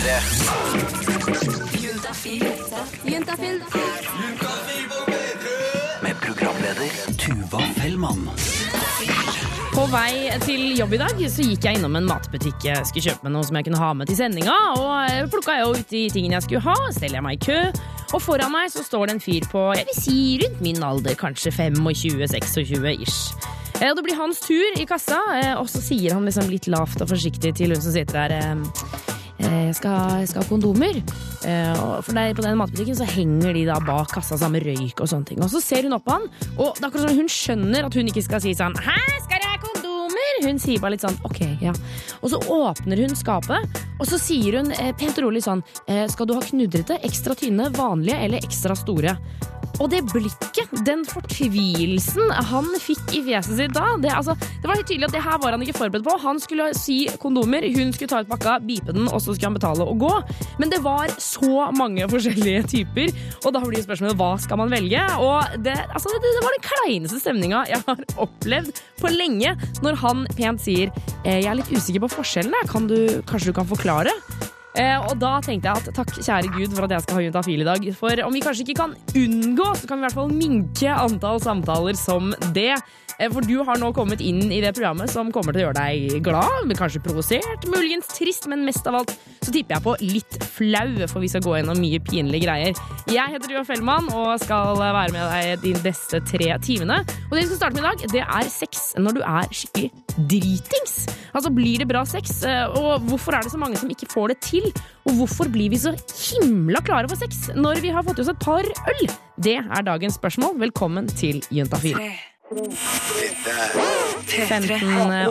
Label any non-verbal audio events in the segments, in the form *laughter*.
P3. Med programleder Tuva Fellmann. På vei til jobb i dag så gikk jeg innom en matbutikk. Jeg skulle kjøpe meg noe som jeg kunne ha med til sendinga. Og plukka jeg ut de tingene jeg skulle ha. Steller jeg meg i kø. Og foran meg så står det en fyr på jeg vil si rundt min alder, kanskje 25-26 ish. Eh, Og det blir hans tur i kassa, eh, og så sier han liksom litt lavt og forsiktig til hun som sitter der eh, jeg skal, jeg skal ha kondomer. Eh, for der, på den matbutikken så henger de da bak kassa sammen røyk og sånne ting. Og så ser hun opp på han, og det er akkurat som hun skjønner at hun ikke skal si sånn Hæ, skal jeg ha kondomer? Hun sier bare litt sånn ok, ja. Og så åpner hun skapet, og så sier hun eh, pent og rolig sånn eh, Skal du ha knudrete, ekstra tynne, vanlige eller ekstra store? Og det blikket, den fortvilelsen han fikk i fjeset sitt da det, altså, det var helt tydelig at det her var han ikke forberedt på. Han skulle si kondomer, hun skulle ta ut pakka, bipe den, og så skulle han betale og gå. Men det var så mange forskjellige typer, og da blir spørsmålet hva skal man velge? Og det, altså, det, det var den kleineste stemninga jeg har opplevd på lenge, når han pent sier eh, jeg er litt usikker på forskjellene, kan du, kanskje du kan forklare? Eh, og da tenkte jeg at takk, kjære Gud, for at jeg skal ha juntafil i dag. For om vi kanskje ikke kan unngå, så kan vi i hvert fall minke antall samtaler som det. Eh, for du har nå kommet inn i det programmet som kommer til å gjøre deg glad, kanskje provosert, muligens trist, men mest av alt så tipper jeg på litt flau, for vi skal gå gjennom mye pinlige greier. Jeg heter Joa Fellmann og skal være med deg de neste tre timene. Og det vi skal starte med i dag, det er sex når du er skikkelig dritings. Altså, blir det bra sex? Eh, Og hvorfor er det så mange som ikke får det til? Og hvorfor blir vi så himla klare for sex når vi har fått i oss et par øl? Det er dagens spørsmål. Velkommen til Juntafil. 15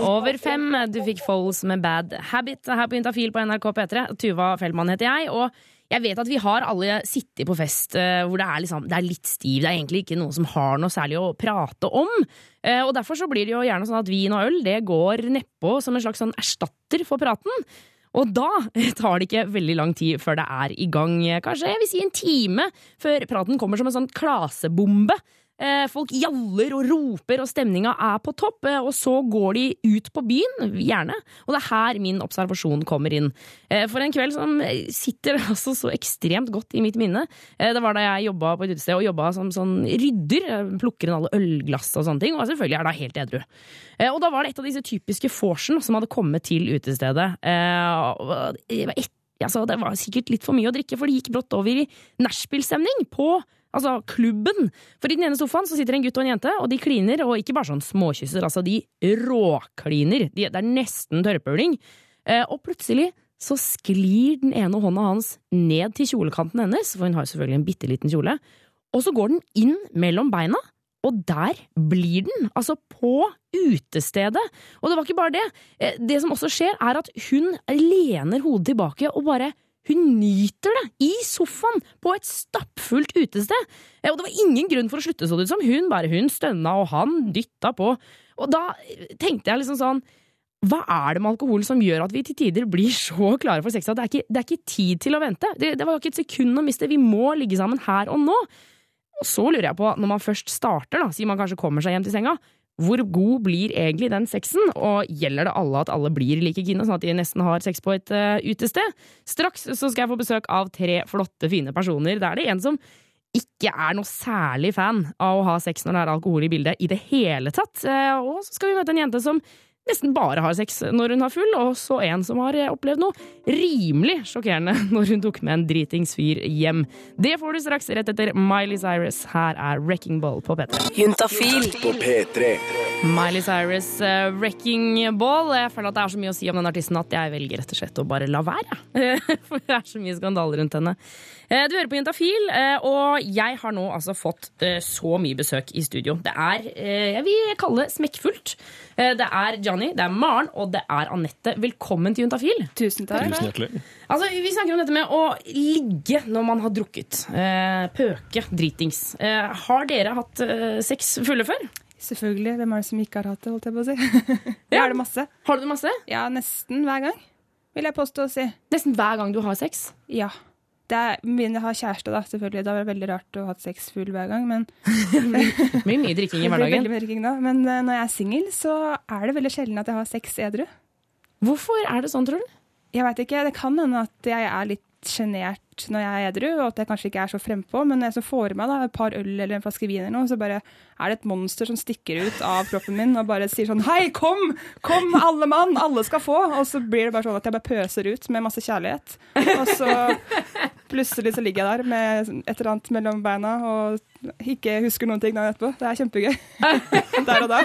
over 5. Du fikk Foles med Bad Habit her på Juntafil på NRK P3. Tuva Fellmann heter jeg. og jeg vet at vi har alle sittet på fest eh, hvor det er, liksom, det er litt stiv. Det er egentlig ikke noen som har noe særlig å prate om. Eh, og Derfor så blir det jo gjerne sånn at vin og øl det går nedpå som en slags sånn erstatter for praten. Og da *laughs* tar det ikke veldig lang tid før det er i gang. Kanskje jeg vil si en time før praten kommer som en sånn klasebombe. Eh, Folk jaller og roper, og stemninga er på topp. eh, Og så går de ut på byen, gjerne. Og det er her min observasjon kommer inn. Eh, For en kveld som sitter *laughs* altså så ekstremt godt i mitt minne, det var da jeg jobba på et utested og jobba som sånn rydder. Plukker inn alle ølglass og sånne ting, og selvfølgelig er da helt edru. Og da var det et av disse typiske vorsen som hadde kommet til utestedet. Et, altså, det var sikkert litt for mye å drikke, for det gikk brått over i nachspiel-stemning på Altså klubben. For i den ene sofaen så sitter en gutt og en jente, og de kliner, og ikke bare sånn småkysser, altså de råkliner. De, det er nesten tørrpuling. Eh, og plutselig så sklir den ene hånda hans ned til kjolekanten hennes, for hun har jo selvfølgelig en bitte liten kjole, og så går den inn mellom beina. Og der blir den, altså på utestedet. Og det var ikke bare det. Eh, Det som også skjer, er at hun lener hodet tilbake og bare hun nyter det i sofaen på et stappfullt utested. Eh, Og det var ingen grunn for å slutte, så det ut som. Hun bare hun stønna, og han dytta på. Og da tenkte jeg liksom sånn hva er det med alkohol som gjør at vi til tider blir så klare for sex at det er ikke, det er ikke tid til å vente? Det, det var ikke et sekund å miste. Vi må ligge sammen her og nå. Og så lurer jeg på, når man først starter, da, sier man kanskje kommer seg hjem til senga, hvor god blir egentlig den sexen, og gjelder det alle at alle blir like kine, sånn at de nesten har sex på et uh, utested? Straks så skal jeg få besøk av tre flotte, fine personer. Da er det en som ikke er noe særlig fan av å ha sex når det er alkohol i bildet i det hele tatt. Uh, og så skal vi møte en jente som nesten bare har sex når hun har full, og så en som har opplevd noe rimelig sjokkerende *laughs* når hun tok med en dritings fyr hjem. Det får du straks rett etter Miley Cyrus. Her er Wrecking Ball på P3. Juntafil. På P3. Miley Cyrus uh, Wrecking Ball. Jeg føler at det er så mye å si om den artisten at jeg velger rett og slett å bare la være. *laughs* For det er så mye skandale rundt henne. Eh, Du hører på Juntafil, eh, og jeg har nå altså fått eh, så mye besøk i studio. Det er, eh, jeg vil kalle det smekkfullt. Eh, Det er Johnny, det er Maren og det er Anette. Velkommen til Juntafil. Tusen takk. Tusen hjertelig. Altså, Vi snakker om dette med å ligge når man har drukket. Eh, Pøke, dritings. Eh, Har dere hatt sex fulle før? Selvfølgelig. Hvem er det som ikke har hatt det, holdt jeg på å si. Det *laughs* Ja. er det masse. Har du det masse? Ja, nesten hver gang, vil jeg påstå å si. Nesten hver gang du har sex? Ja. Det er, å jeg har kjæreste, da, selvfølgelig. Det var veldig rart å ha sex full hver gang. Men, *laughs* Det blir mye drikking i hverdagen. veldig mye drikking da. men uh, når jeg er singel, så er det veldig sjelden at jeg har sex edru. Hvorfor er det sånn, tror du? Jeg veit ikke. Det kan hende at jeg er litt sjenert når jeg er edru, og at jeg kanskje ikke er så frempå. Men når jeg så får i meg da, et par øl eller en flaske vin eller noe, så bare er det et monster som stikker ut av kroppen min og bare sier sånn Hei, kom! Kom, alle mann! Alle skal få! Og så blir det bare sånn at jeg bare pøser ut med masse kjærlighet. Og så plutselig så ligger jeg der med et eller annet mellom beina og ikke husker noen ting dagen etterpå. Det er kjempegøy. *laughs* Der og da.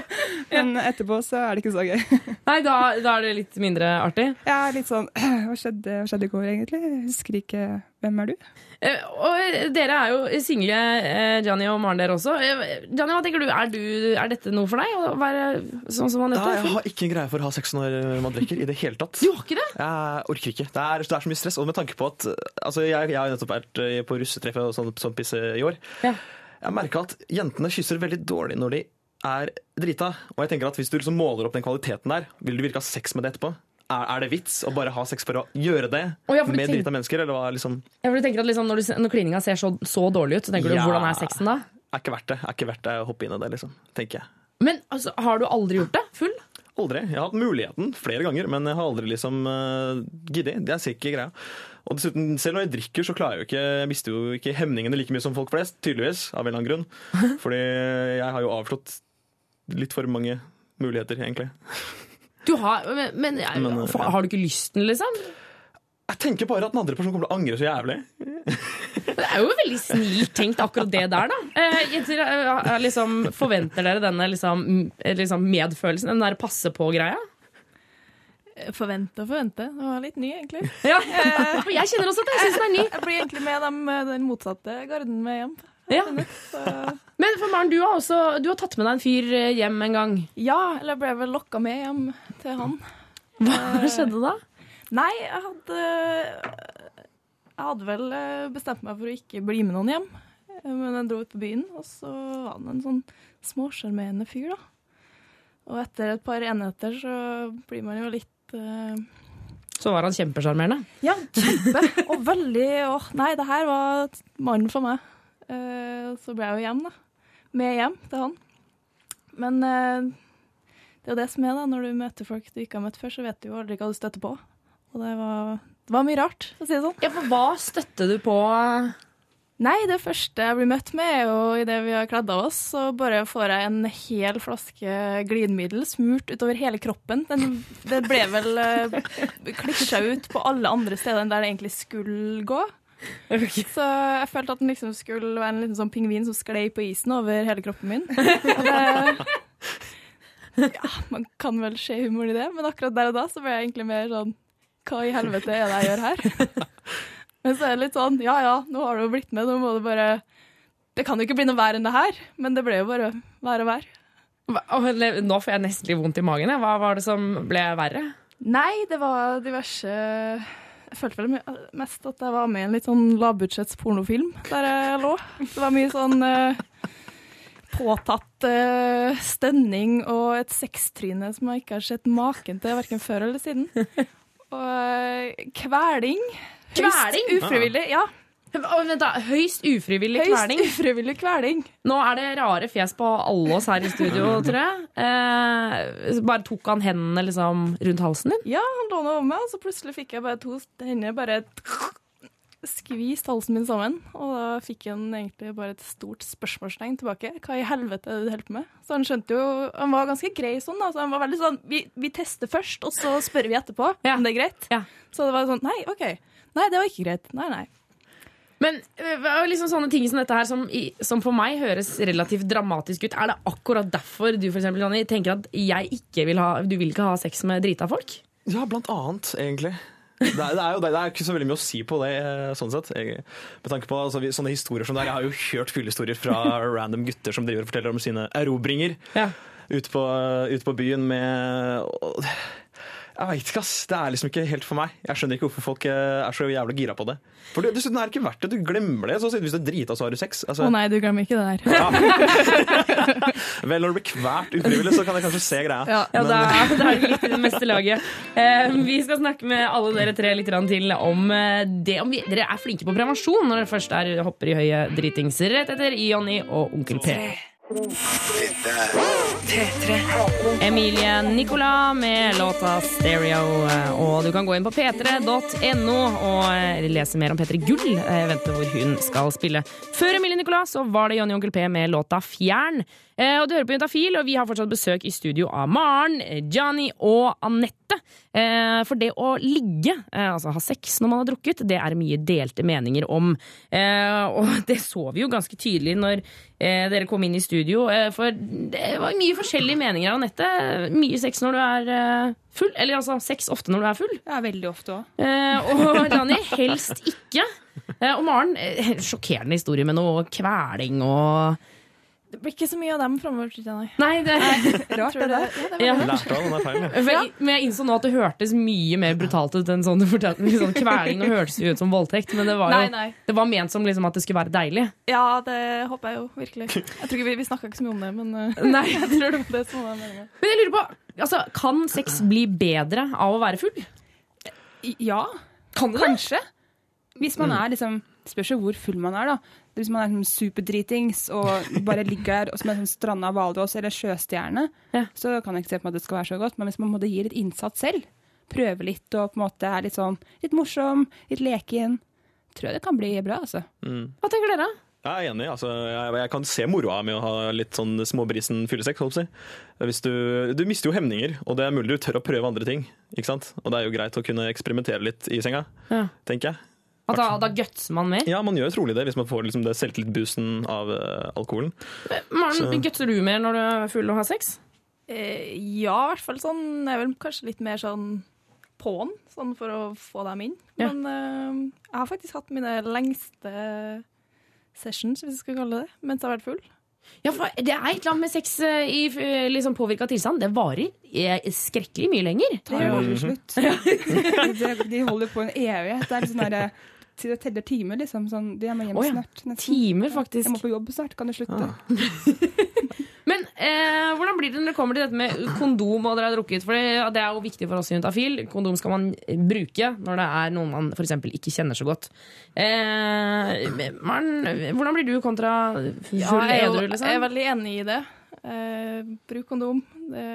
Men etterpå så er det ikke så gøy. Nei, da, da er det litt mindre artig. Er litt sånn Hva skjedde, hva skjedde i går, egentlig? Jeg husker ikke Hvem er du? Eh, og dere er jo single, eh, Gianni og Maren, dere også. Eh, Gianni, hva tenker du? Er, du? er dette noe for deg? Å være sånn som Anette? Jeg har ikke en greie for å ha sex når man drikker i det hele tatt. Du har ikke det? Jeg orker ikke. Det er, det er så mye stress. Og med tanke på at altså, jeg, jeg har nettopp vært eh, på russetreffet og sånn, sånn pisse i år. Ja. Jeg merka at jentene kysser veldig dårlig når de er drita. Og jeg tenker at hvis du liksom måler opp den kvaliteten der, vil du virke ha sex med det etterpå? Er, det vits å bare ha sex for å gjøre det Å, ja, med drita mennesker? Eller hva, liksom, Ja, for du tenker at liksom, når, du, når klininga ser så, så dårlig ut, så tenker Ja. du hvordan er sexen da? er ikke verdt det. Er ikke verdt det å hoppe inn i det, liksom. Tenker jeg. Men altså, har du aldri gjort det? Full? Aldri. Jeg har hatt muligheten flere ganger, men jeg har aldri liksom uh, giddet. Jeg ser ikke greia. Og dessuten, selv når jeg drikker, så klarer jeg jo ikke Jeg mister jo ikke hemningene like mye som folk flest, tydeligvis, av en eller annen grunn. *laughs* Fordi jeg har jo avslått litt for mange muligheter, egentlig. Du har, men, men, Men, for- ja. har du ikke lysten, liksom? Jeg tenker bare at den andre personen kommer til å angre så jævlig. Det er jo veldig snilt tenkt, akkurat det der, da. Eh, jenter, eh, liksom, forventer dere denne liksom, liksom medfølelsen, den der passe på-greia? Forvente og forvente. Det var litt ny, egentlig. *laughs* Ja. Jeg kjenner også at jeg syns den er ny. Jeg blir egentlig med dem, eh, den motsatte garden med hjem. Ja. Men for Maren, du har, også, du har tatt med deg en fyr eh, hjem en gang. ja, eller jeg ble vel lokka med hjem til han. Hva skjedde da? Nei, jeg hadde Jeg hadde vel eh, bestemt meg for å ikke bli med noen hjem. Men jeg dro ut på byen, og så var han en sånn småsjarmerende fyr, da. Og etter et par enheter så blir man jo litt uh... Så var han kjempesjarmerende. Ja, kjempe. Og veldig Åh, nei, det her var mannen for meg. Uh, så ble jeg jo hjem, da. Med hjem til han. Men eh, det er jo det som er, da. Når du møter folk du ikke har møtt før, så vet du jo aldri hva du støtter på. Og det var, det var mye rart, for å si det sånn. Ja, for hva støtter du på? Nei, det første jeg blir møtt med, er jo idet vi har kledd av oss, så bare får jeg en hel flaske glidemiddel smurt utover hele kroppen. Den, det ble vel uh, klikket seg ut på alle andre steder enn der det egentlig skulle gå. Så jeg følte at den liksom skulle være en liten sånn pingvin som sklei på isen over hele kroppen min. *laughs* Og det, ja, man kan vel se humor i det, men akkurat der og da så ble jeg egentlig mer sånn Hva i helvete er det jeg gjør her? *laughs* Men så er det litt sånn Ja ja, nå har du jo blitt med, nå må du bare Det kan jo ikke bli noe verre enn det her, men det ble jo bare vær og vær. Nå får jeg nesten litt vondt i magen. Hva var det som ble verre? Nei, det var diverse Jeg følte vel mest at jeg var med i en litt sånn lavbudsjetts pornofilm der jeg lå. Det var mye sånn eh, påtatt uh, stønning og et sextryne som jeg ikke har sett maken til verken før eller siden. Og uh, kveling. Kveling? Høyst ufrivillig. Ja, vent da, Høyst ufrivillig høyst kveling. ufrivillig kveling. Nå er det rare fjes på alle oss her i studio, tror jeg. Eh, bare tok han hendene liksom rundt halsen din? Ja, han lå nå over meg, og så plutselig fikk jeg bare to hender bare skvist halsen min sammen. Og da fikk han egentlig bare et stort spørsmålstegn tilbake. Hva i helvete er det du holder på med? Så han skjønte jo Han var ganske grei sånn, da. Så han var veldig sånn Vi, vi tester først, og så spør vi etterpå Ja. om det er greit. Ja. Så det var sånn Nei, OK. Nei, det var ikke greit. Nei, nei. Men liksom sånne ting som dette her, som, som for meg høres relativt dramatisk ut, er det akkurat derfor du for eksempel, Johnny, tenker at jeg ikke vil ha, du vil ikke ha sex med drita folk? Ja, blant annet, egentlig. Det er, det, er jo, det er ikke så veldig mye å si på det, eh, sånn sett. Jeg, med tanke på altså, sånne historier som det her. Jeg har jo hørt fyllehistorier fra *laughs* random gutter som driver og forteller om sine erobringer Ja. ute på, ute på byen med Jeg veit ikke, ass. Det er liksom ikke helt for meg. Jeg skjønner ikke hvorfor folk eh, er så jævla gira på det. For det, dessuten er det ikke verdt det. Du glemmer det. Så hvis du er drita, så har du sex. Å Altså, nei, du glemmer ikke det der. *laughs* vel, når du blir kvært ufrivillig, så kan jeg kanskje se greia. Ja. Ja, da, *laughs* da er det litt i det meste laget. Eh, vi skal snakke med alle dere tre litt til om eh, det om vi, dere er flinke på prevensjon når dere først er, hopper i høye dritinger. Rett etter Jonny og Onkel P. Emilie Nicola med låta Stereo. Og du kan gå inn på p3.no og eh, lese mer om P3 Gull, Vente hvor hun skal spille. Før Emilie Nicola så var det Jonny Onkel P med låta Fjern. Eh, Og du hører på Juntafil, og vi har fortsatt besøk i studio av Maren, Johnny og Anette. Eh, For det å ligge, eh, altså ha sex når man har drukket, det er mye delte meninger om. Eh, Og *laughs* det så vi jo ganske tydelig når eh, dere kom inn i studio. eh, For det var mye forskjellige meninger av Anette. Mye sex når du er eh, full. Eller altså sex ofte når du er full. Ja, veldig ofte òg. Eh, og *laughs* Lani helst ikke. Eh, og Maren, eh, *laughs* sjokkerende historie med noe kveling og Det blir ikke så mye av dem framover. tror jeg, Nei. det er Rart, *laughs* Tror det der. Ja, det ja. Lærte av den feilen, ja. *laughs* Men jeg innså nå at det hørtes mye mer brutalt ut enn sånn du fortalte. Liksom, kveling og hørtes jo ut som voldtekt, men det var jo Nei, nei. Det var ment som liksom at det skulle være deilig. Ja, det håper jeg jo virkelig. Jeg tror ikke Vi, vi snakka ikke så mye om det, men eh, *laughs* Nei. jeg tror det var det som var meningen. Men jeg lurer på, altså, kan sex bli bedre av å være full? Ja, Kan det kanskje. Hvis man er liksom Spørs jo hvor full man er, da. Hvis man er sånn superdritings og bare ligger der og som en sånn stranda hvalross eller sjøstjerne, Ja. så kan jeg ikke se på meg at det skal være så godt. Men hvis man måtte gi litt innsats selv, prøve litt og på en måte er litt sånn litt morsom, litt leken, tror jeg det kan bli bra, altså. Hva tenker dere? Jeg er enig. Altså, jeg, jeg kan se moroa med å ha litt sånn småbrisen å si. Du, du mister jo hemninger, og det er mulig du tør å prøve andre ting. ikke sant? Og det er jo greit å kunne eksperimentere litt i senga, Ja. tenker jeg. At da, da gutser man mer? Ja, man gjør trolig det hvis man får liksom det selvtillitsboosten av uh, alkoholen. Maren, gutser du mer når du er full og har sex? Eh, ja, i hvert fall sånn Jeg er vel kanskje litt mer sånn på'n, sånn for å få dem inn. Ja. Men uh, jeg har faktisk hatt mine lengste sessions, hvis jeg skal kalle det, mens jeg har vært full. Ja, for det er et eller annet med sex eh, i liksom påvirka tilstand. Det varer skrekkelig mye lenger. Det er jo aldri slutt. *laughs* *laughs* de, de holder på en evighet. Det er sånn derre til teller timer, liksom. Sånn, de er med hjem oh, ja. snart. nesten. Timer, faktisk. Jeg må på jobb snart. Kan du slutte? *laughs* Men eh, hvordan blir det når det kommer til dette med kondom og dere har drukket? For det, det er jo viktig for oss i Juntafil. Kondom skal man bruke når det er noen man f.eks. ikke kjenner så godt. Eh, man, hvordan blir du kontra full Ja, jeg, er jo, jeg er liksom? veldig enig i det. Eh, bruk kondom. Det,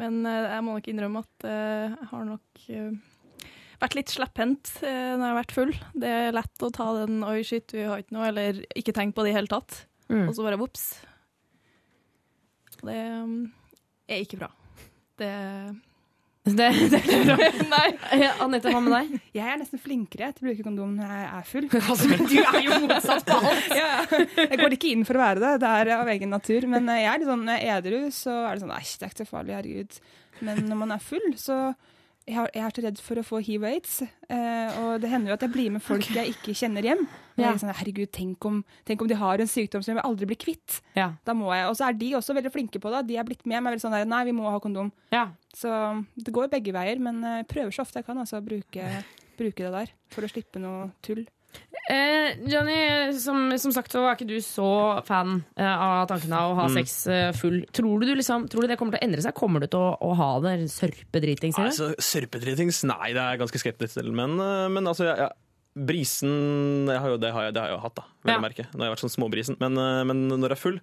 men eh, jeg må nok innrømme at eh, jeg har nok eh, vært litt slepphendt eh, når jeg har vært full. Det er lett å ta den 'oi, shit, vi har ikke noe', eller ikke tenke på det i hele tatt. Mm. Og så bare vops. Det um, er ikke bra. Det *laughs* Det, det er ikke bra. *laughs* Nei. Anette, hva med deg? Jeg er nesten flinkere til å bruke kondom når jeg er full. *laughs* Altså, du er jo motsatt på alt. ja. Jeg går ikke inn for å være det, det er av egen natur. Men eh, jeg er litt sånn når jeg er edru, så er det sånn Æsj, det er ikke så farlig, herregud. Men når man er full, så jeg, har, jeg er så redd for å få hiv og aids. Eh, og det hender jo at jeg blir med folk jeg ikke kjenner hjem. Ja. jeg er sånn, herregud, tenk om, tenk om de har en sykdom som jeg vil aldri bli kvitt. Ja. Da må jeg, Og så er de også veldig flinke på det. De er blitt med meg veldig sånn der, nei, vi må ha kondom. ja. Så det går begge veier, men jeg prøver så ofte jeg kan altså, å bruke, bruke det der for å slippe noe tull. Eh, Johnny, som, som sagt så er ikke du så fan eh, av tanken av å ha sex eh, full. Tror du, du liksom, tror du det kommer til å endre seg? Kommer du til å, å ha det sørpedritings? Altså, Sørpedritings? Nei, det er jeg ganske skeptisk til. Men, men altså, jeg, jeg, brisen jeg har jo, det, har jeg, det har jeg jo hatt, da. Vel å Ja. merke. Når jeg har vært sånn småbrisen. Men, men når jeg er full,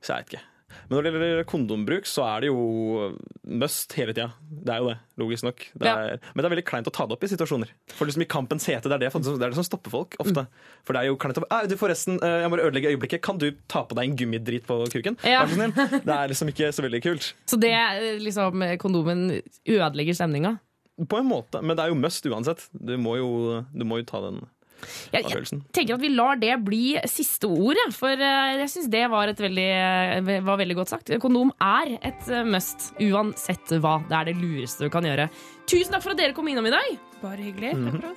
så jeg vet ikke. Men når det gjelder kondombruk, så er det jo must hele tida. Det er jo det, logisk nok. Det Ja. er, Men det er veldig kleint å ta det opp i situasjoner. For liksom i kampens hete, det er det, det er det som stopper folk ofte. For det er jo kleint å «Ah, du Forresten, eh, jeg må ødelegge øyeblikket. Kan du ta på deg en gummidrit på kuken? Ja. Vær så snill. Det er liksom ikke så veldig kult. *laughs* Så det eh, liksom kondomen ødelegger stemninga? På en måte, men det er jo must uansett. Du må jo, du må jo ta den Jeg, jeg tenker at vi lar det bli siste ord, for eh, jeg syns det var, et veldig, eh, var veldig godt sagt. Kondom er et eh, must, uansett hva. Det er det lureste du kan gjøre. Tusen takk for at dere kom innom i dag. Bare hyggelig.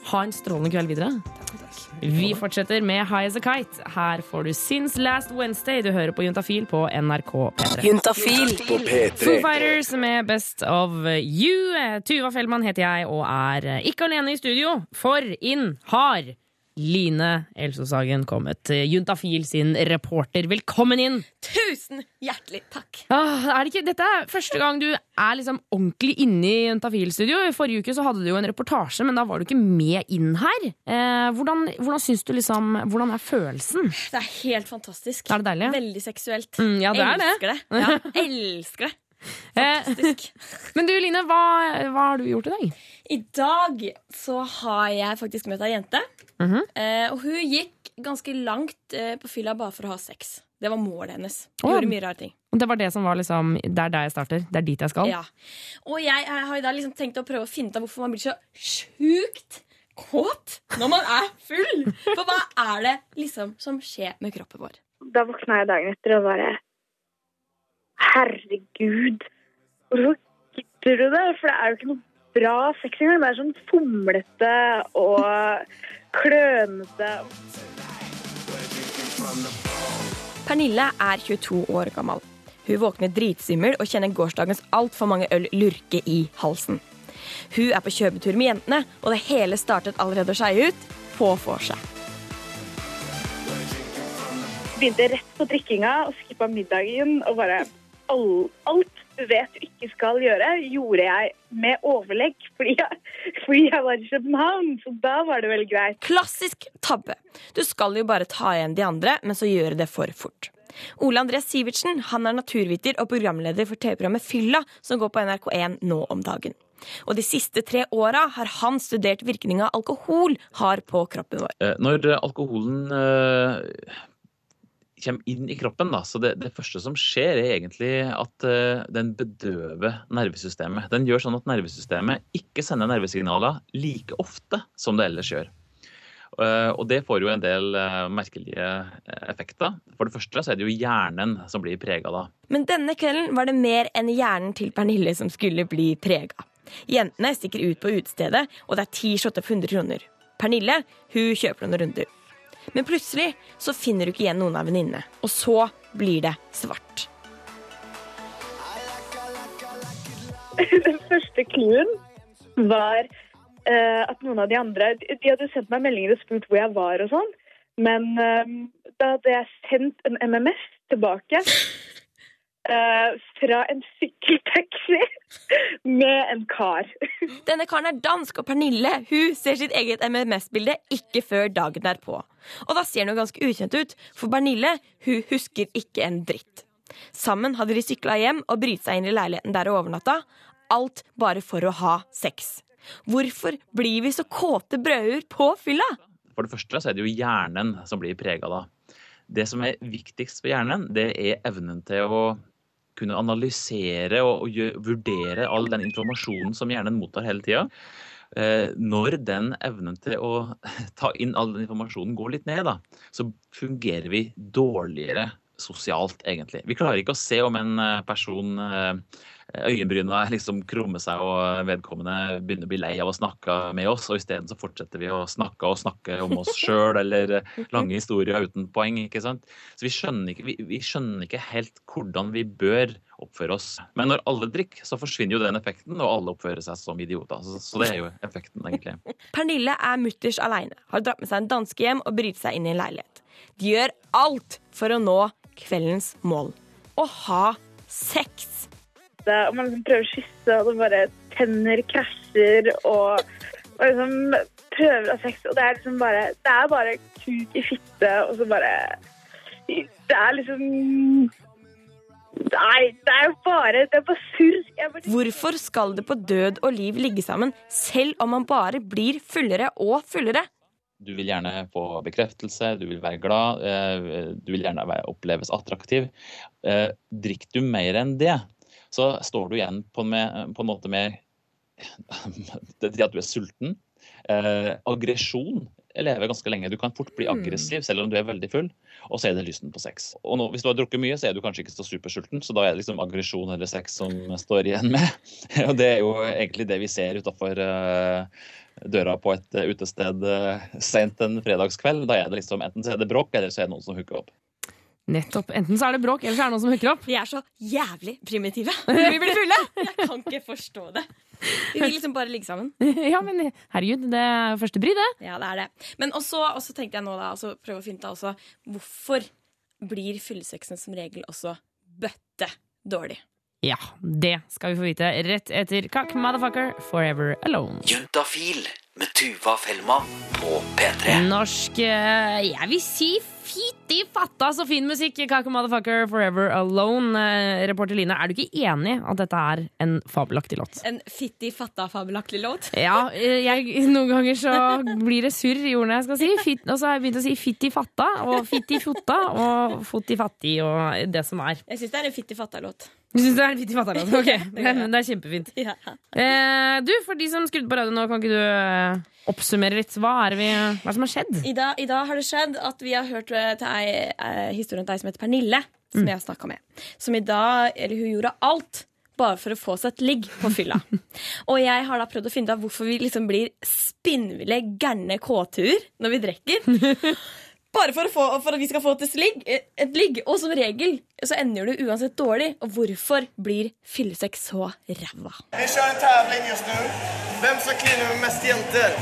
Ha en strålende kveld videre. Vi fortsetter med High As A Kite. Her får du Since Last Wednesday. Du hører på Juntafil på NRK P3. Juntafil på P3. Foo Fighters med Best of You. Tuva Fellmann heter jeg og er ikke alene i studio, for inn har Line Elsåsagen kommet. Juntafil sin reporter, velkommen inn! Tusen hjertelig takk. Ah, er det ikke, dette er første gang du er liksom ordentlig inne i Juntafil-studio. I forrige uke så hadde du jo en reportasje, men da var du ikke med inn her. Eh, hvordan, hvordan syns du liksom Hvordan er følelsen? Det er helt fantastisk. Er det deilig? Veldig seksuelt. Mm, ja, det er det. elsker det. Ja, elsker det. *laughs* Eh, Fantastisk. *laughs* men du Line, hva, hva har du gjort i dag? I dag så har jeg faktisk møtt ei jente. Mhm. eh, og hun gikk ganske langt eh, på fylla bare for å ha sex. Det var målet hennes. Å. Gjorde mye rare ting. Og Det var det som var liksom Det er der jeg starter. Det er dit jeg skal. Ja. Og jeg, jeg har da liksom tenkt å prøve å finne ut av hvorfor man blir så sjukt kåt når man er full. For hva er det liksom som skjer med kroppen vår? Da våkna jeg dagen etter og bare Herregud, hvorfor gidder du det? For det er jo ikke noe bra sex engang. Det er sånn fomlete og klønete. Pernille er 22 år gammel. Hun våkner dritsvimmel og kjenner gårsdagens altfor mange øl lurke i halsen. Hun er på kjøpetur med jentene, og det hele startet allerede å skeie ut på vorset. Begynte rett på drikkinga og skippa middagen og bare all, alt du vet du ikke skal gjøre, gjorde jeg med overlegg fordi jeg, fordi jeg var i København. Så da var det vel greit. Klassisk tabbe. Du skal jo bare ta igjen de andre, men så gjøre det for fort. Ole Andreas Sivertsen han er naturviter og programleder for TV-programmet Fylla, som går på NRK1 nå om dagen. Og de siste tre åra har han studert virkninga alkohol har på kroppen vår. Eh, Når alkoholen eh, kommer inn i kroppen, da, så det, det første som skjer, er egentlig at uh, den bedøver nervesystemet. Den gjør sånn at nervesystemet ikke sender nervesignaler like ofte som det ellers gjør. Uh, Og det får jo en del uh, merkelige effekter. For det første så er det jo hjernen som blir prega da. Men denne kvelden var det mer enn hjernen til Pernille som skulle bli prega. Jentene stikker ut på utestedet, og det er ti shotter for 100 kroner. Pernille hun kjøper noen runder. Men plutselig så finner du ikke igjen noen av venninnene. Og så blir det svart. *laughs* Den første clouen var eh, at noen av de andre De hadde sendt meg meldinger og spurt hvor jeg var og sånn. Men eh, da hadde jeg sendt en MMS tilbake eh, fra en sykkeltaxi med en kar. Denne karen er dansk, og Pernille hun ser sitt eget MMS-bilde ikke før dagen derpå. Og da ser noe jo ganske ukjent ut, for Pernille hun husker ikke en dritt. Sammen hadde de sykla hjem og brytt seg inn i leiligheten der og overnatta. Alt bare for å ha sex. Hvorfor blir vi så kåte brødhuer på fylla? For det første så er det jo hjernen som blir prega da. Det som er viktigst for hjernen, det er evnen til å kunne analysere og, og gjør, vurdere all den informasjonen som hjernen mottar hele tida. Eh, når den evnen til å *laughs* ta inn all den informasjonen går litt ned, da, så fungerer vi dårligere sosialt, egentlig. Vi klarer ikke å se om en eh, person eh, øyenbryna liksom krummer seg og vedkommende begynner å bli lei av å snakke med oss, og isteden så fortsetter vi å snakke og snakke om oss sjøl eller eh, lange historier uten poeng. ikke sant? Så vi skjønner ikke, vi, vi skjønner ikke helt hvordan vi bør oppføre oss. Men når alle drikker, så forsvinner jo den effekten, og alle oppfører seg som idioter. Så, så det er jo effekten, egentlig. Pernille er mutters aleine, har dratt med seg en danske hjem og bryter seg inn i en leilighet. De gjør alt for å nå kveldens mål å ha sex. Og man liksom prøver å kysse, og det bare tenner krasjer og, og liksom prøver å ha sex. Og det er liksom bare Det er bare kuk i fitte, og så bare Det er liksom Nei, det er jo bare Det er bare surr. Bare Hvorfor skal det på død og liv ligge sammen, selv om man bare blir fullere og fullere? Du vil gjerne få bekreftelse, du vil være glad, eh, du vil gjerne oppleves attraktiv. Eh, Drikker du mer enn det, så står du igjen på med, på en måte med *laughs* det at du er sulten. Eh, aggresjon lever ganske lenge. Du kan fort bli aggressiv selv om du er veldig full, og så er det lysten på sex. Og nå, hvis du har drukket mye, så er du kanskje ikke så supersulten, så da er det liksom aggresjon eller sex som står igjen med. *laughs* Og det er jo egentlig det vi ser utafor døra på et eh, utested uh, sent en fredagskveld. Da er det liksom enten så er det bråk, eller så er det noen som hooker opp. Nettopp. Enten så er det bråk, eller så er det noen som hooker opp. Vi er så jævlig primitive *laughs* vi blir fulle! *laughs* Jeg kan ikke forstå det. Vi vil liksom bare ligge sammen. *laughs* ja, men herregud, det er jo første bry, det. Ja, det er det. Men også, også tenkte jeg nå da, altså prøve å finne ut også, hvorfor blir fyllesexen som regel også bøtte dårlig? Ja, det skal vi få vite rett etter Kakk Motherfucker Forever Alone. Juntafil med Tuva Felma på P3. Norsk eh, Jeg vil si fitti fatta så fin musikk! Kaka Motherfucker Forever Alone. Eh, Reporter Line, er du ikke enig at dette er en fabelaktig låt? En fitti fatta fabelaktig låt. *laughs* Ja, eh, jeg, noen ganger så blir det surr i ordene jeg skal si. Fitt, og så har jeg begynt å si fitti fatta og fitti fotta og fotti fattig og det som er. Jeg syns det er en fitti fatta-låt. Du syns det er en fitti fatta-låt? Ok, *laughs* men det er kjempefint. Ja. Eh, du, for de som skrudde på radioen nå, kan ikke du eh, oppsummere litt? Hva er, vi, hva som har skjedd? I dag, I dag har det skjedd at vi har hørt eh, til ei, eh, historien til ei som heter Pernille, som jeg har snakka med. Som i dag, eller hun gjorde alt bare for å få seg et ligg på fylla. *laughs* Og jeg har da prøvd å finne ut av hvorfor vi liksom blir spinnville, gærne kåtuer når vi drikker. *laughs* Bare for, å få, for at vi skal få et ligg, et ligg. Og som regel så ender du uansett dårlig. Og hvorfor blir fyllesex så ræva? Vi kjører en tävling just nu. Hvem som kliner med mest jenter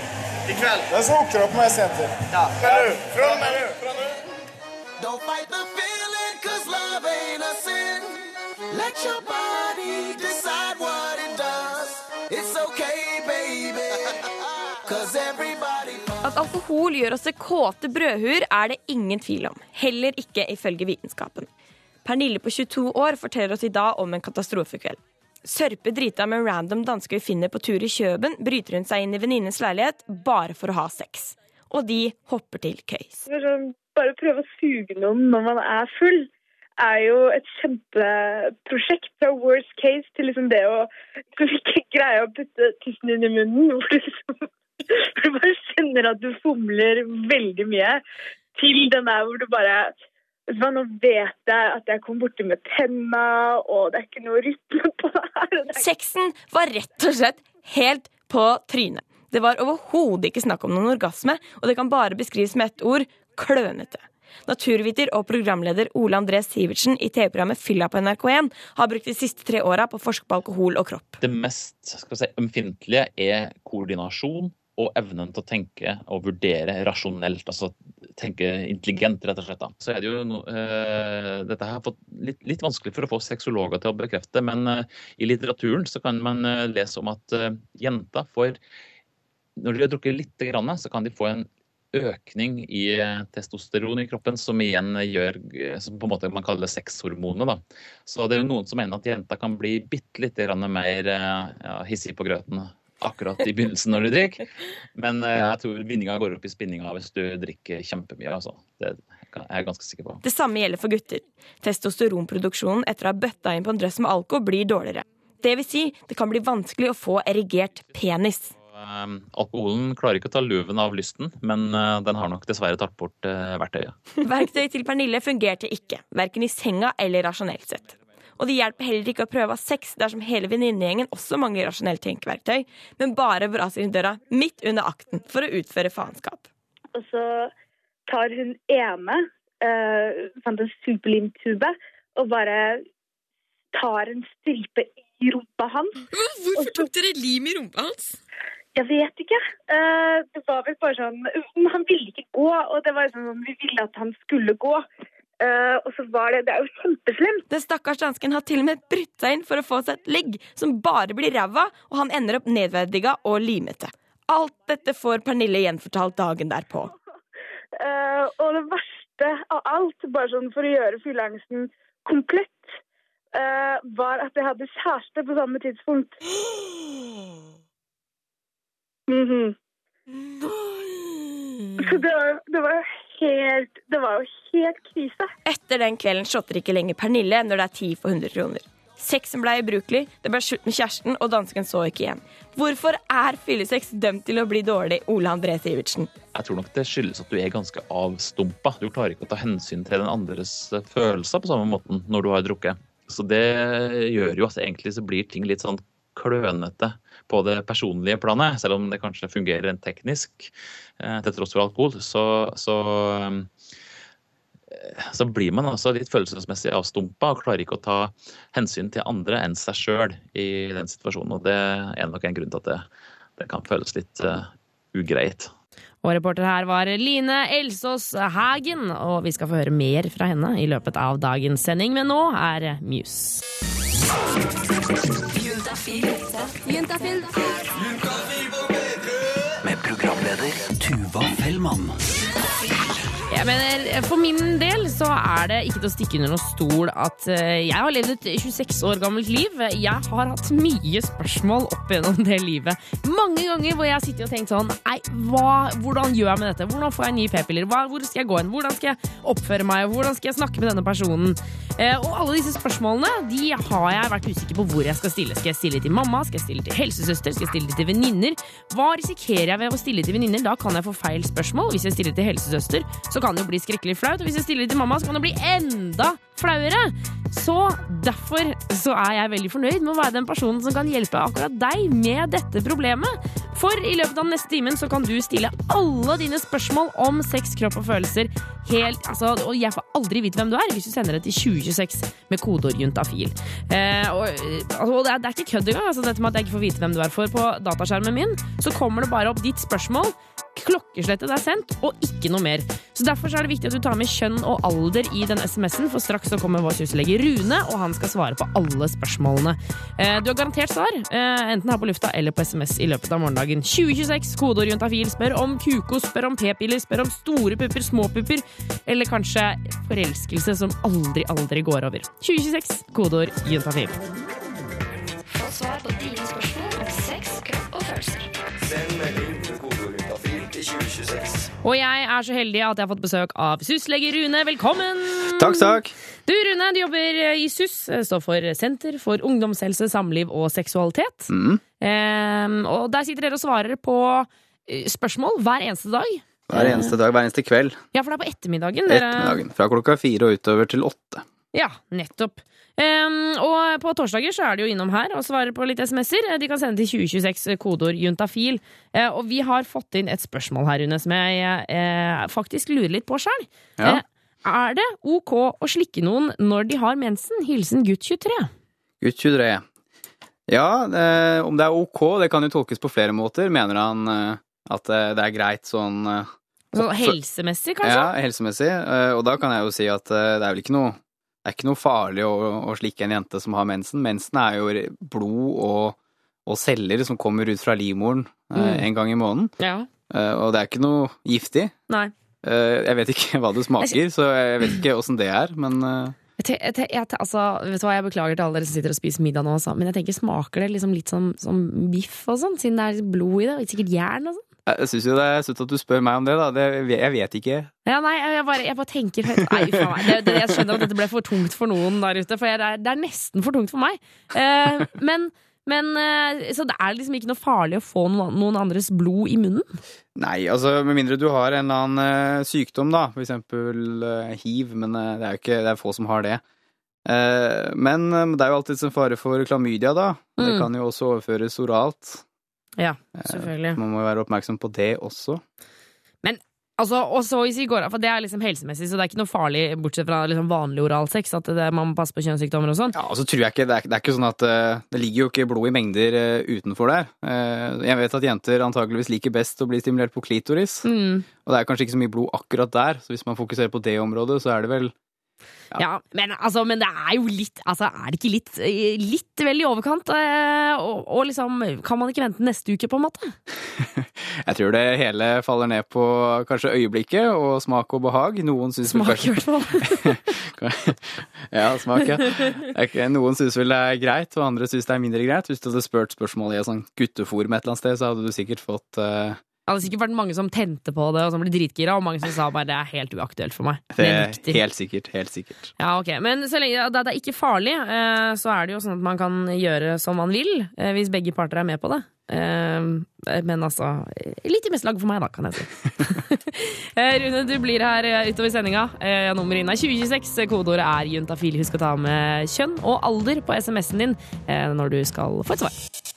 i kveld? Den som hooker opp med mest jenter. Ja. Fra nå. Fra nå. med nu. Don't fight the feeling, cause love ain't a sin. Let your body decide At alkohol gjør oss til kåte brødhuer, er det ingen tvil om. Heller ikke ifølge vitenskapen. Pernille på 22 år forteller oss i dag om en katastrofekveld. Sørpe drita med en random danske vi finner på tur i Kjøben, bryter hun seg inn i venninnens leilighet bare for å ha sex. Og de hopper til køys. Sånn, Bare prøve å suge noen når man er full, er jo et kjempeprosjekt. Fra worst case til liksom det å ikke *laughs* greie å putte tissen inn i munnen. Hvor du, liksom, *laughs* du bare kjenner at du fomler veldig mye. Til den der hvor du bare Nå vet jeg at jeg kom borti med tenna, og det er ikke noe rytme på det her. er Sexen var rett og slett helt på trynet. Det var overhodet ikke snakk om noen orgasme, og det kan bare beskrives med ett ord klønete. Naturviter og programleder Ole André Sivertsen i TV-programmet Fylla på NRK1 har brukt de siste tre åra på å forske på alkohol og kropp. Det mest skal si, ømfintlige er koordinasjon og evnen til å tenke og vurdere rasjonelt. Altså tenke intelligent, rett og slett. Da. Så er det jo no, eh, Dette har fått litt, litt vanskelig for å få sexologer til å bekrefte, men eh, i litteraturen så kan man eh, lese om at jenter får Når de har drukket litt, grann, så kan de få en økning i testosteron i kroppen, som igjen gjør som på en måte man kaller sexhormonet. Så det er jo noen som mener at jenter kan bli bitte litt grann mer ja, hissig på grøten akkurat i begynnelsen når du drikker. Men eh, jeg tror vinninga går opp i spinninga hvis du drikker kjempemye. Altså. Det er jeg ganske sikker på. Det samme gjelder for gutter. Testosteronproduksjonen etter å ha bøtta inn på en drøss med alko blir dårligere. Det vil si, det kan bli vanskelig å få erigert penis. Eh, alkoholen klarer ikke å ta luven av lysten, men eh, den har nok dessverre tatt bort verktøyet. Verktøyet til Pernille fungerte ikke, verken i senga eller rasjonelt sett. Og det hjelper heller ikke å prøve å ha sex dersom hele venninnegjengen også mangler rasjonelt tenkeverktøy, men bare braser inn døra midt under akten for å utføre faenskap. Og så tar hun ene, uh, fant en superlimtube, og bare tar en stripe i rumpa hans. Hvorfor tok dere lim i rumpa hans? Jeg vet ikke. Eh, det var vel bare sånn han ville ikke gå, og det var sånn vi ville at han skulle gå. Eh, og så var det Det er jo kjempeslemt. Den stakkars dansken har til og med brutt seg inn for å få seg et ligg som bare blir ræva, og han ender opp nedverdiga og limete. Alt dette får Pernille gjenfortalt dagen derpå. Uh, og det verste av alt, bare sånn for å gjøre fylleangsten komplett, uh, var at jeg hadde kjæreste på samme tidspunkt. *gasps* Mhm. Så det var, det var jo helt Det var jo helt krise. Etter den kvelden shotter ikke lenger Pernille når det er ti for 100 kroner. Sexen ble ubrukelig, det ble slutt med kjæresten, og dansken så ikke igjen. Hvorfor er fyllesex dømt til å bli dårlig, Ole André Sivertsen? Jeg tror nok det skyldes at du er ganske avstumpa. Du klarer ikke å ta hensyn til den andres følelser på samme måten når du har drukket. Så det gjør jo at egentlig så blir ting litt sånn klønete på det personlige planet, selv om det kanskje fungerer rent teknisk eh, til tross for alkohol. Så, så så blir man altså litt følelsesmessig avstumpa og klarer ikke å ta hensyn til andre enn seg sjøl i den situasjonen. Og det er nok en grunn til at det, det kan føles litt uh, ugreit. Og reporter her var Line Elsås Hagen, og vi skal få høre mer fra henne i løpet av dagens sending, men nå er Muse. Med programleder Tuva Fellmann. Jeg mener, For min del så er det ikke til å stikke under noen stol at eh, jeg har levd et 26 år gammelt liv. Jeg har hatt mye spørsmål opp gjennom det livet. Mange ganger hvor jeg har sittet og tenkt sånn Nei, hva, hvordan gjør jeg med dette? Hvordan får jeg nye p-piller? Hvor skal jeg gå hen? Hvordan skal jeg oppføre meg? Hvordan skal jeg snakke med denne personen? Eh, og alle disse spørsmålene de har jeg vært usikker på hvor jeg skal stille. Skal jeg stille til mamma? Skal jeg stille til helsesøster? Skal jeg stille til venninner? Hva risikerer jeg ved å stille til venninner? Da kan jeg få feil spørsmål. Hvis jeg stiller til helsesøster, så kan det jo bli skrekkelig flaut. Og hvis jeg stiller til mamma, så kan det bli enda flauere. Så derfor så er jeg veldig fornøyd med å være den personen som kan hjelpe akkurat deg med dette problemet. For i løpet av neste timen så kan du stille alle dine spørsmål om sex, kropp og følelser helt altså, Og jeg får aldri vite hvem du er hvis du sender det til 2026 med kodeord juntafil. Eh, og, altså, det, er, det er ikke kødd engang, altså, dette med at jeg ikke får vite hvem du er. For på dataskjermen min så kommer det bare opp ditt spørsmål. Klokkeslettet er sendt, og ikke noe mer. Så Derfor så er det viktig at du tar med kjønn og alder i den SMS-en, for straks så kommer vår syslege Rune, og han skal svare på alle spørsmålene. Eh, du har garantert svar, eh, enten her på lufta eller på SMS i løpet av morgendagen. 2026, kodeord juntafil, spør om kukos, spør om p-piller, spør om store pupper, små pupper, eller kanskje forelskelse som aldri, aldri går over. 2026, kodeord juntafil. Få svar på dine spørsmål Og jeg er så heldig at jeg har fått besøk av SUS-lege Rune. Velkommen! Takk, takk. Du Rune, du jobber i SUS, eh, står for Senter for ungdomshelse, samliv og seksualitet. Mm. Um, og der sitter dere og svarer på eh, spørsmål hver eneste dag. Hver eneste dag, hver eneste kveld. Ja, for det er på ettermiddagen. Dere... Ettermiddagen, Fra klokka fire og utover til åtte. Ja, nettopp. Ehm, og på torsdager så er de jo innom her og svarer på litt SMS-er. De kan sende til 2026 kodeord juntafil. Uh, og vi har fått inn et spørsmål her, Rune, som jeg uh, faktisk lurer litt på sjøl. Ja. er det ok å slikke noen når de har mensen? Hilsen gutt 23. Gutt 23. Ja, eh, om det er ok, det kan jo tolkes på flere måter. Mener han eh, at eh, det er greit sånn eh, Så helsemessig, kanskje? Ja, helsemessig. Eh, og da kan jeg jo si at eh, det er vel ikke noe det er ikke noe farlig å, å slikke en jente som har mensen. Mensen er jo blod og, og celler som kommer ut fra livmoren eh, Mm. en gang i måneden. Ja. Eh, og det er ikke noe giftig. Nei. Eh, jeg vet ikke *laughs* hva det smaker, så jeg vet ikke åssen det er, men eh, jeg jeg altså, vet du hva, jeg beklager til alle dere som sitter og spiser middag nå, altså. men jeg tenker smaker det liksom litt som, som biff og sånn, siden det er blod i det, og sikkert jern og sånn? Jeg syns jo det er søtt at du spør meg om det, da. Det, jeg vet ikke. Ja, nei, jeg bare, jeg bare tenker Nei, faen meg. Det, det, jeg skjønner at dette ble for tungt for noen der ute, for jeg, det, er, det er nesten for tungt for meg. Eh, men, men eh, Så det er liksom ikke noe farlig å få noen, noen andres blod i munnen? Nei, altså med mindre du har en eller annen eh, sykdom, da. For eksempel eh, hiv, men det er jo ikke Det er få som har det. Eh, men det er jo alltid en fare for klamydia, da. Det Mm. kan jo også overføres oralt. Ja, Eh, selvfølgelig. Man må jo være oppmerksom på det også. Men altså, og så hvis vi går av, for det er liksom helsemessig, så det er ikke noe farlig, bortsett fra liksom vanlig oralsex, at det, man må passe på kjønnssykdommer og sånn. Ja, og så tror jeg ikke, det er, det er ikke sånn at eh, det ligger jo ikke blod i mengder eh, utenfor der. Eh, jeg vet at jenter antakeligvis liker best å bli stimulert på klitoris. Mm. Og det er kanskje ikke så mye blod akkurat der, så hvis man fokuserer på det området, så er det vel Ja, men, altså, men det er jo litt Altså, er det ikke litt, litt vel i overkant? eh, Og, og liksom, kan man ikke vente neste uke, på en måte? *laughs* Jeg tror det hele faller ned på kanskje øyeblikket og smak og behag. Noen syns Smak, i hvert fall. *laughs* ja, smak, ja. Noen syns vel det er greit, og andre syns det er mindre greit. Hvis du hadde spurt spørsmålet i et sånt gutteforum et eller annet sted, så hadde du sikkert fått eh, Det hadde sikkert vært mange som tente på det, og som ble dritgira, og mange som sa bare det er helt uaktuelt for meg. det. er. Helt sikkert. Helt sikkert. Ja, ok. Men så lenge det er ikke farlig, eh, så er det jo sånn at man kan gjøre som man vil, eh, hvis begge parter er med på det. Eh, Men altså Litt i meste lag for meg, da, kan jeg si. *laughs* Rune, du blir her utover sendinga. Nummeret inn er 2026. Kodeordet er juntafil. Husk å ta med kjønn og alder på SMS-en din når du skal få et svar.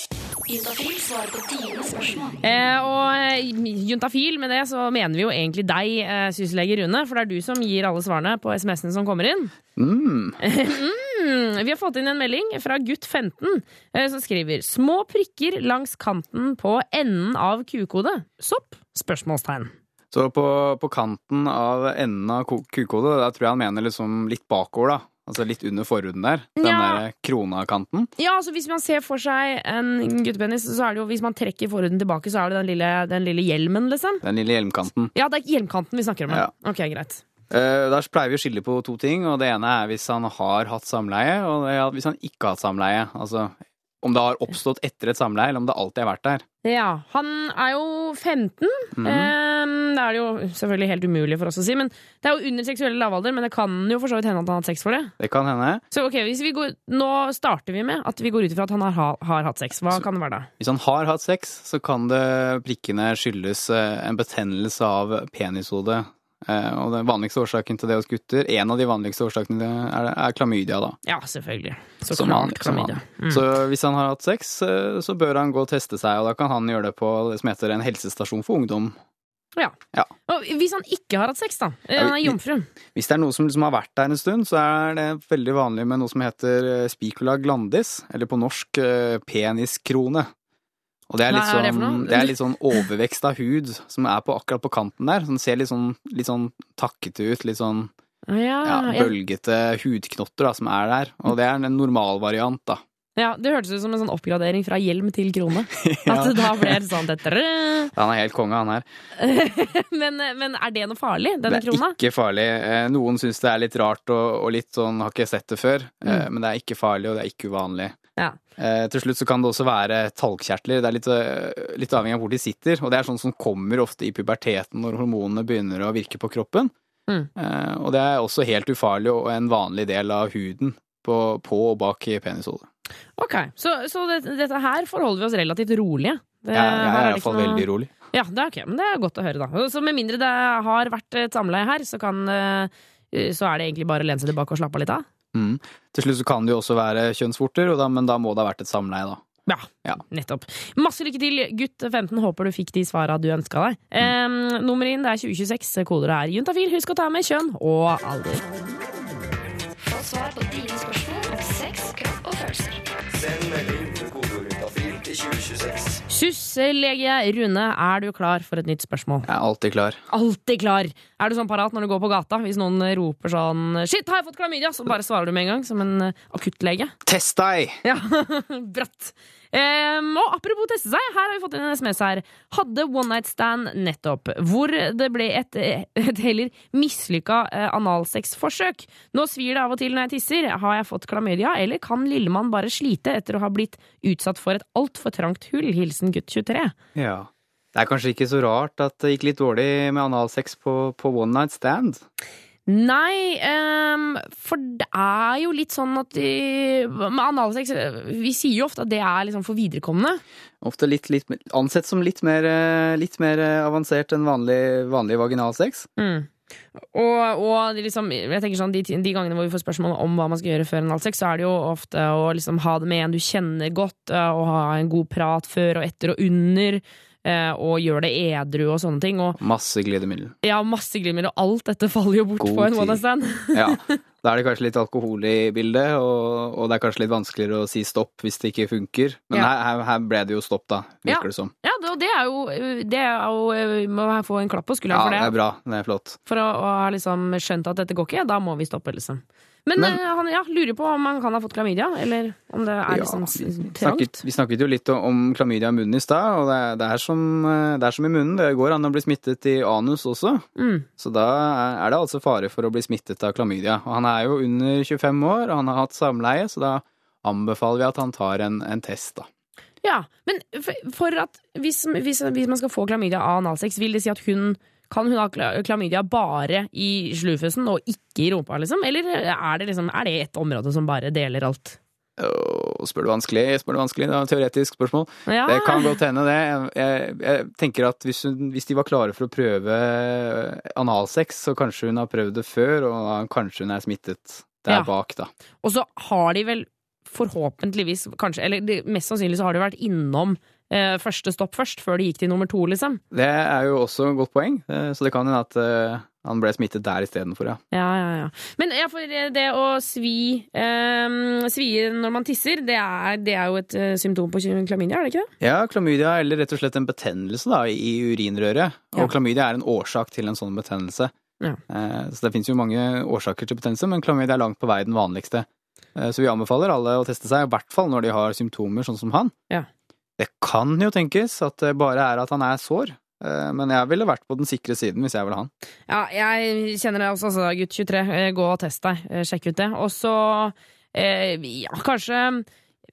Juntafil svarer på dine spørsmål. Eh, og juntafil, med det så mener vi jo egentlig deg, eh, syslege Rune, for det er du som gir alle svarene på SMS-ene som kommer inn. Mm. *laughs* Mm, vi har fått inn en melding fra gutt 15 eh, som skriver Små prikker langs kanten på enden av kukode. Sopp? Spørsmålstegn. Så på, på kanten av enden av ko- kukhodet, der tror jeg han mener liksom litt bakover, da. Altså litt under forhuden der. Den Ja. der kronakanten. Ja, altså Hvis man ser for seg en guttepenis, så er det jo hvis man trekker forhuden tilbake, så er det den lille, den lille hjelmen, liksom. Den lille hjelmkanten. Ja, det er hjelmkanten vi snakker om. Ja. Ok, greit. Uh, Der pleier vi å skille på to ting, og det ene er hvis han har hatt samleie, og det er hvis han ikke har hatt samleie. Altså om det har oppstått etter et samleie, eller om det alltid har vært der. Ja, Han er jo 15. Mhm. Ehm, det er det jo selvfølgelig helt umulig for oss å si. Men Det er jo under seksuell lavalder, men det kan jo for så vidt hende at han har hatt sex for det. Det kan hende. Så ok, hvis vi går, Nå starter vi med at vi går ut ifra at han har, har hatt sex. Hva kan det være da? Hvis han har hatt sex, så kan det prikkene skyldes eh, en betennelse av penishodet. Eh, Og den vanligste årsaken til det hos gutter, en av de vanligste årsakene er, er klamydia, da. Ja, selvfølgelig. Så Som klart han, klamydia. Mm. Så hvis han har hatt sex, eh, så bør han gå og teste seg, og da kan han gjøre det på det som heter en helsestasjon for ungdom. Ja. Ja. Og hvis han ikke har hatt sex, da? Eh, Han er jomfru. Hvis det er noe som liksom har vært der en stund, så er det veldig vanlig med noe som heter eh, spicula glandis, eller på norsk eh, peniskrone. Og det er litt Hva er det sånn, det er litt sånn overvekst av hud som er på akkurat på kanten der. Som ser litt sånn, litt sånn takkete ut, litt sånn Ja, ja, bølgete hudknotter da, som er der. Og det er en normalvariant, da. ja, Det hørtes ut som en sånn oppgradering fra hjelm til krone. *laughs* Ja. At da ble det sånn dette Han er helt konge, han her. *laughs* men, men er det noe farlig, denne Det er krona? ikke farlig. Eh, Noen syns det er litt rart og, og litt sånn har ikke sett det før, Mm. men det er ikke farlig, og det er ikke uvanlig. Ja. Eh, til slutt så kan det også være talgkjertler. Det er litt, eh, litt avhengig av hvor de sitter, og det er sånn som kommer ofte i puberteten når hormonene begynner å virke på kroppen. Mm. Eh, og det er også helt ufarlig og en vanlig del av huden på, på og bak penishodet. Ok, Så, så det, dette her forholder vi oss relativt rolige? Det, ja, jeg er det iallfall noe- veldig rolig. Ja, det er ok, men det er godt å høre, da. Så med mindre det har vært et samleie her, så kan eh, Så er det egentlig bare å lene seg tilbake og slappe av litt av? Mm. Til slutt så kan det jo også være kjønnsvorter, og da, men da må det ha vært et samleie, da. Ja, Ja. nettopp. Masse lykke til, gutt 15. Håper du fikk de svara du ønska deg. Um, nummer inn det er 2026. Koder er juntafil. Husk å ta med kjønn og alder. Få svar på dine spørsmål om sex, kropp og følelser. Send melding med kodeord juntafil til 2026. Syslege Rune, er du klar for et nytt spørsmål? Jeg er alltid klar. Alltid klar! Er du sånn parat når du går på gata? Hvis noen roper sånn 'shit, har jeg fått klamydia?' Så bare svarer du med en gang, som en eh, akuttlege. Test deg! Ja, *laughs* bratt. Um, og apropos teste seg, her har vi fått en SMS her. Hadde one night stand nettopp, hvor det ble et, et heller mislykka eh, analsexforsøk. Nå svir det av og til når jeg tisser. Har jeg fått klamydia, eller kan lillemann bare slite etter å ha blitt utsatt for et altfor trangt hull? Hilsen gutt 23. Ja. Det er kanskje ikke så rart at det gikk litt dårlig med analsex på, på one night stand. Nei, um, for det er jo litt sånn at de, med analsex Vi sier jo ofte at det er liksom for viderekomne. Ofte litt, litt ansett som litt mer, eh, litt mer eh, avansert enn vanlig, vanlig vaginalsex. Mm. Og, og liksom, jeg tenker sånn, de, de gangene hvor vi får spørsmål om hva man skal gjøre før analsex, så er det jo ofte å liksom ha det med en du kjenner godt, eh, og ha en god prat før og etter og under, og gjør det edru og sånne ting. Og Masse glidemiddel. ja, masse glidemiddel, og alt dette faller jo bort God på en one night stand. Ja. Da er det kanskje litt alkohol i bildet, og, og det er kanskje litt vanskeligere å si stopp hvis det ikke funker. Men Ja. her, her, ble det jo stopp, da, Ja. virker det som. Ja, det, og det er jo, det er jo Må jeg få en klapp på skulderen Ja, for det Ja, det. er bra. Det er flott. For å, å ha liksom skjønt at dette går ikke, da må vi stoppe, liksom. Men, Men- eh, han ja, lurer på om han kan ha fått klamydia, eller om det er Ja, liksom trangt. snakket, vi snakket jo litt om klamydia i munnen i stad, og det er, det, er som, eh, det er som i munnen. Det går an å bli smittet i anus også. Mm. Så da er det altså fare for å bli smittet av klamydia. Og han er jo under 25 år, og han har hatt samleie, så da anbefaler vi at han tar en, en test, da. Ja, men for, for at hvis, hvis, hvis man skal få klamydia av analsex, vil det si at hun kan hun ha klamydia bare i slufusen og ikke i rumpa, liksom? Eller er det, liksom, er det et område som bare deler alt? Oh, spør du vanskelig, spør du vanskelig, det er et teoretisk spørsmål. Ja. Det kan godt hende, det. Jeg, jeg, tenker at hvis, hun, hvis de var klare for å prøve analsex, så kanskje hun har prøvd det før, og kanskje hun er smittet der Ja. bak, da. Og så har de vel forhåpentligvis kanskje Eller mest sannsynlig så har de vært innom eh, første stopp først, før de gikk til nummer to, liksom. Det er jo også et godt poeng, eh, så det kan hende at eh, han ble smittet der istedenfor, ja. Ja, ja, ja. Men ja, det å svi eh, Svie når man tisser, det er, det er jo et eh, symptom på klamydia, er det ikke det? Ja, klamydia eller rett og slett en betennelse da, i urinrøret. Og Ja. klamydia er en årsak til en sånn betennelse. Ja. Eh, Så det finnes jo mange årsaker til betennelse, men klamydia er langt på vei den vanligste. Eh, Så vi anbefaler alle å teste seg, i hvert fall når de har symptomer sånn som han. Ja. Det kan jo tenkes at det bare er at han er sår, eh, men jeg ville vært på den sikre siden hvis jeg ville ha han. Ja, jeg kjenner det også, altså, gutt 23. eh, Gå og test deg. eh, Sjekk ut det. Og så, eh, ja, kanskje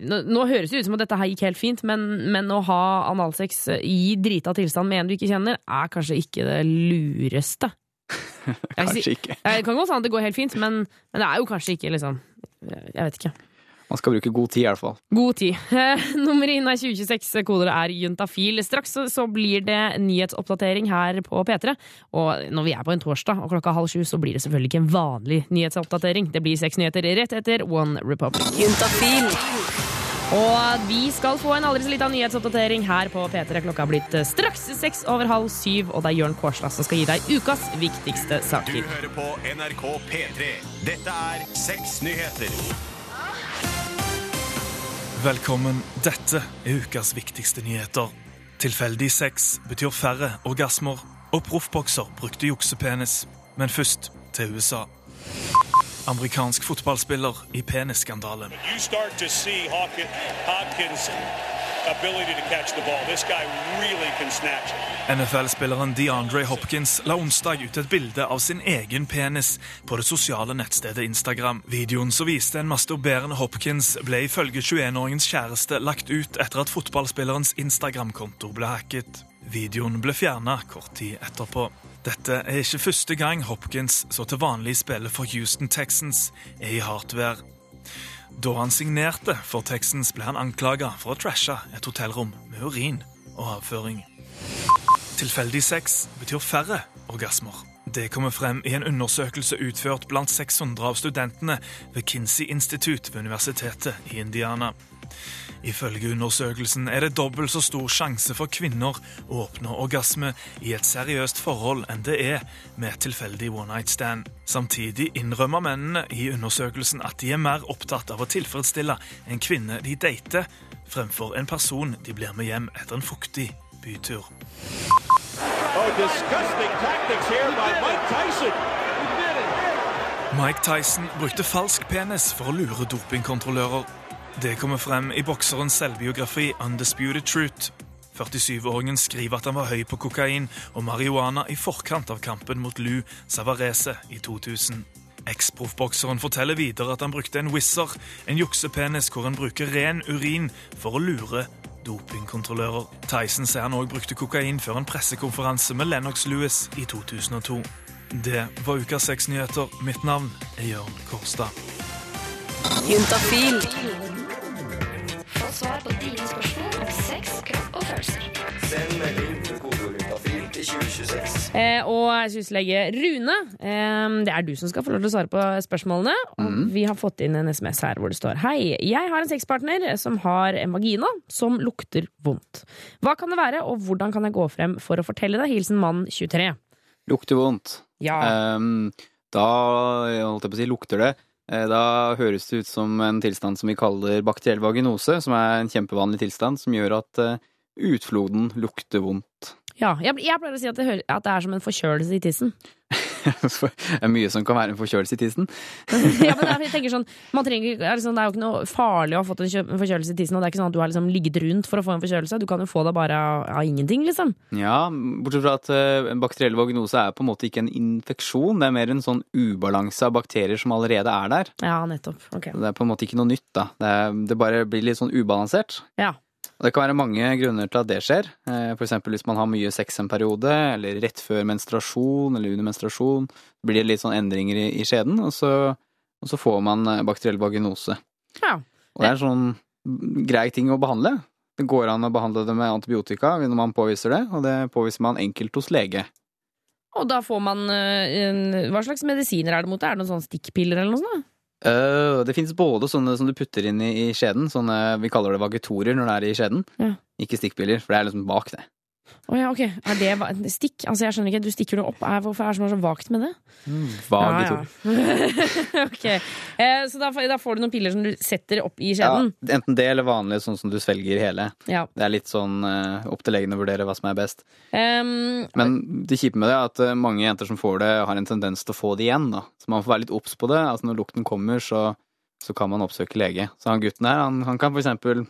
nå, nå høres det ut som at dette her gikk helt fint, men, men å ha analsex i drita tilstand med en du ikke kjenner, er kanskje ikke det lureste. *laughs* Kanskje ikke. Det kan godt hende at det går helt fint, men, men det er jo kanskje ikke liksom Jeg vet ikke. Man skal bruke god tid i hvert fall. God tid. Nummer Nummeret inn er 2026, koder er juntafil. Straks så, så blir det nyhetsoppdatering her på P3. Og når vi er på en torsdag og klokka halv sju, så blir det selvfølgelig ikke en vanlig nyhetsoppdatering. Det blir seks nyheter rett etter One Republic. Juntafil. Og vi skal få en aldri så lita nyhetsoppdatering her på P3. Klokka er blitt eh, straks seks over halv syv, og det er Jørn Kårstad som skal gi deg ukas viktigste Du hører på NRK P3. Dette er Seks nyheter. Velkommen. Dette er ukas viktigste nyheter. Tilfeldig sex betyr færre orgasmer, og proffbokser brukte juksepenis. Men først til USA. Amerikansk fotballspiller i guy really. NFL-spilleren DeAndre Hopkins la onsdag ut et bilde av sin egen penis på det sosiale nettstedet Instagram. Videoen som viste en masturberende Hopkins, ble ifølge 21-åringens kjæreste lagt ut etter at fotballspillerens Instagram-konto ble hacket. Videoen ble fjerna kort tid etterpå. Dette er ikke første gang Hopkins, så til vanlig spiller for Houston Texans, er i hardt vær. Da han signerte for Texans, ble han anklaga for å trashe et hotellrom med urin og avføring. Tilfeldig sex betyr færre orgasmer. Det kommer frem i en undersøkelse utført blant 600 av studentene ved Kinsey Institute ved Universitetet i Indiana. Ifølge undersøkelsen er det dobbelt så stor sjanse for kvinner å oppnå orgasme i et seriøst forhold enn det er med et tilfeldig one night stand. Samtidig innrømmer mennene i undersøkelsen at de er mer opptatt av å tilfredsstille en kvinne de dater, fremfor en person de blir med hjem etter en fuktig bytur. Oh. Mike Tyson brukte falsk penis for å lure dopingkontrollører. Det kommer frem i bokserens selvbiografi Undisputed Truth. 47-åringen skriver at han var høy på kokain og marihuana i forkant av kampen mot Lou Savarese i 2000. Eksproffbokseren forteller videre at han brukte en wizzer, en juksepenis hvor han bruker ren urin for å lure dopingkontrollører. Tyson sier han òg brukte kokain før en pressekonferanse med Lennox Lewis i 2002. Det var ukas seks nyheter. Mitt navn er Jørn Kårstad. Juntafil. Få svar på dine spørsmål om sex, kropp og følelser. Send melding til kodeord juntafil til 2026. Eh, og syslege Rune, eh, det er du som skal få lov til å svare på spørsmålene. Og vi har fått inn en SMS her hvor det står Hei, jeg har en sexpartner som har en vagina som lukter vondt. Hva kan det være, og hvordan kan jeg gå frem for å fortelle det? Hilsen mann 23. Lukter vondt. Ja. Um, da holdt jeg på å si, lukter det. Eh, Da høres det ut som en tilstand som vi kaller bakteriell vaginose, som er en kjempevanlig tilstand som gjør at eh, utfloden lukter vondt. Ja, jeg, jeg pleier å si at det, hø- at det er som en forkjølelse i tissen. *laughs* *laughs* det er mye som kan være en forkjølelse i tissen. *laughs* ja, men jeg tenker sånn, man trenger, er det sånn, det er jo ikke noe farlig å ha fått en, forkjølelse i tissen, og det er ikke sånn at du har liksom ligget rundt for å få en forkjølelse. Du kan jo få det bare av, av ingenting, liksom. Ja, bortsett fra at uh, en bakteriell vognose er på en måte ikke en infeksjon, det er mer en sånn ubalanse av bakterier som allerede er der. Ja, nettopp. Okay. Det er på en måte ikke noe nytt, da. Det, er, det bare blir litt sånn ubalansert. Ja. Det kan være mange grunner til at det skjer. F.eks. For eksempel hvis man har mye sex en periode, eller rett før menstruasjon, eller under menstruasjon. Blir det litt sånn endringer i, i skjeden, og så, og så får man eh, bakteriell vaginose. Ja. Og det er en sånn grei ting å behandle. Det går an å behandle det med antibiotika når man påviser det, og det påviser man enkelt hos lege. Og da får man eh, Hva slags medisiner er det mot det? Er det noen sånne stikkpiller eller noe sånt? Øh, det fins både sånne som du putter inn i, i skjeden, sånne vi kaller det vagetorer når det er i skjeden. Ja. Ikke stikkpiller, for det er liksom bak det. Å ja, ok. Er det stikk? Altså, jeg skjønner ikke. Du stikker det opp. Er, hvorfor er det så vagt med det? Vag Ja, ja. *laughs* ok. Eh, så da, får- da får du noen piller som du setter opp i Ja, skjeden? enten det eller vanlig sånn som du svelger hele. Ja. Det er litt sånn eh, opp til legen å vurdere hva som er best. Um, Men det kjipe med det er at eh, mange jenter som får det, har en tendens til å få det igjen. da. Så man får være litt obs på det. Altså Når lukten kommer, så, så kan man oppsøke lege. Så han gutten her, han, han kan for eksempel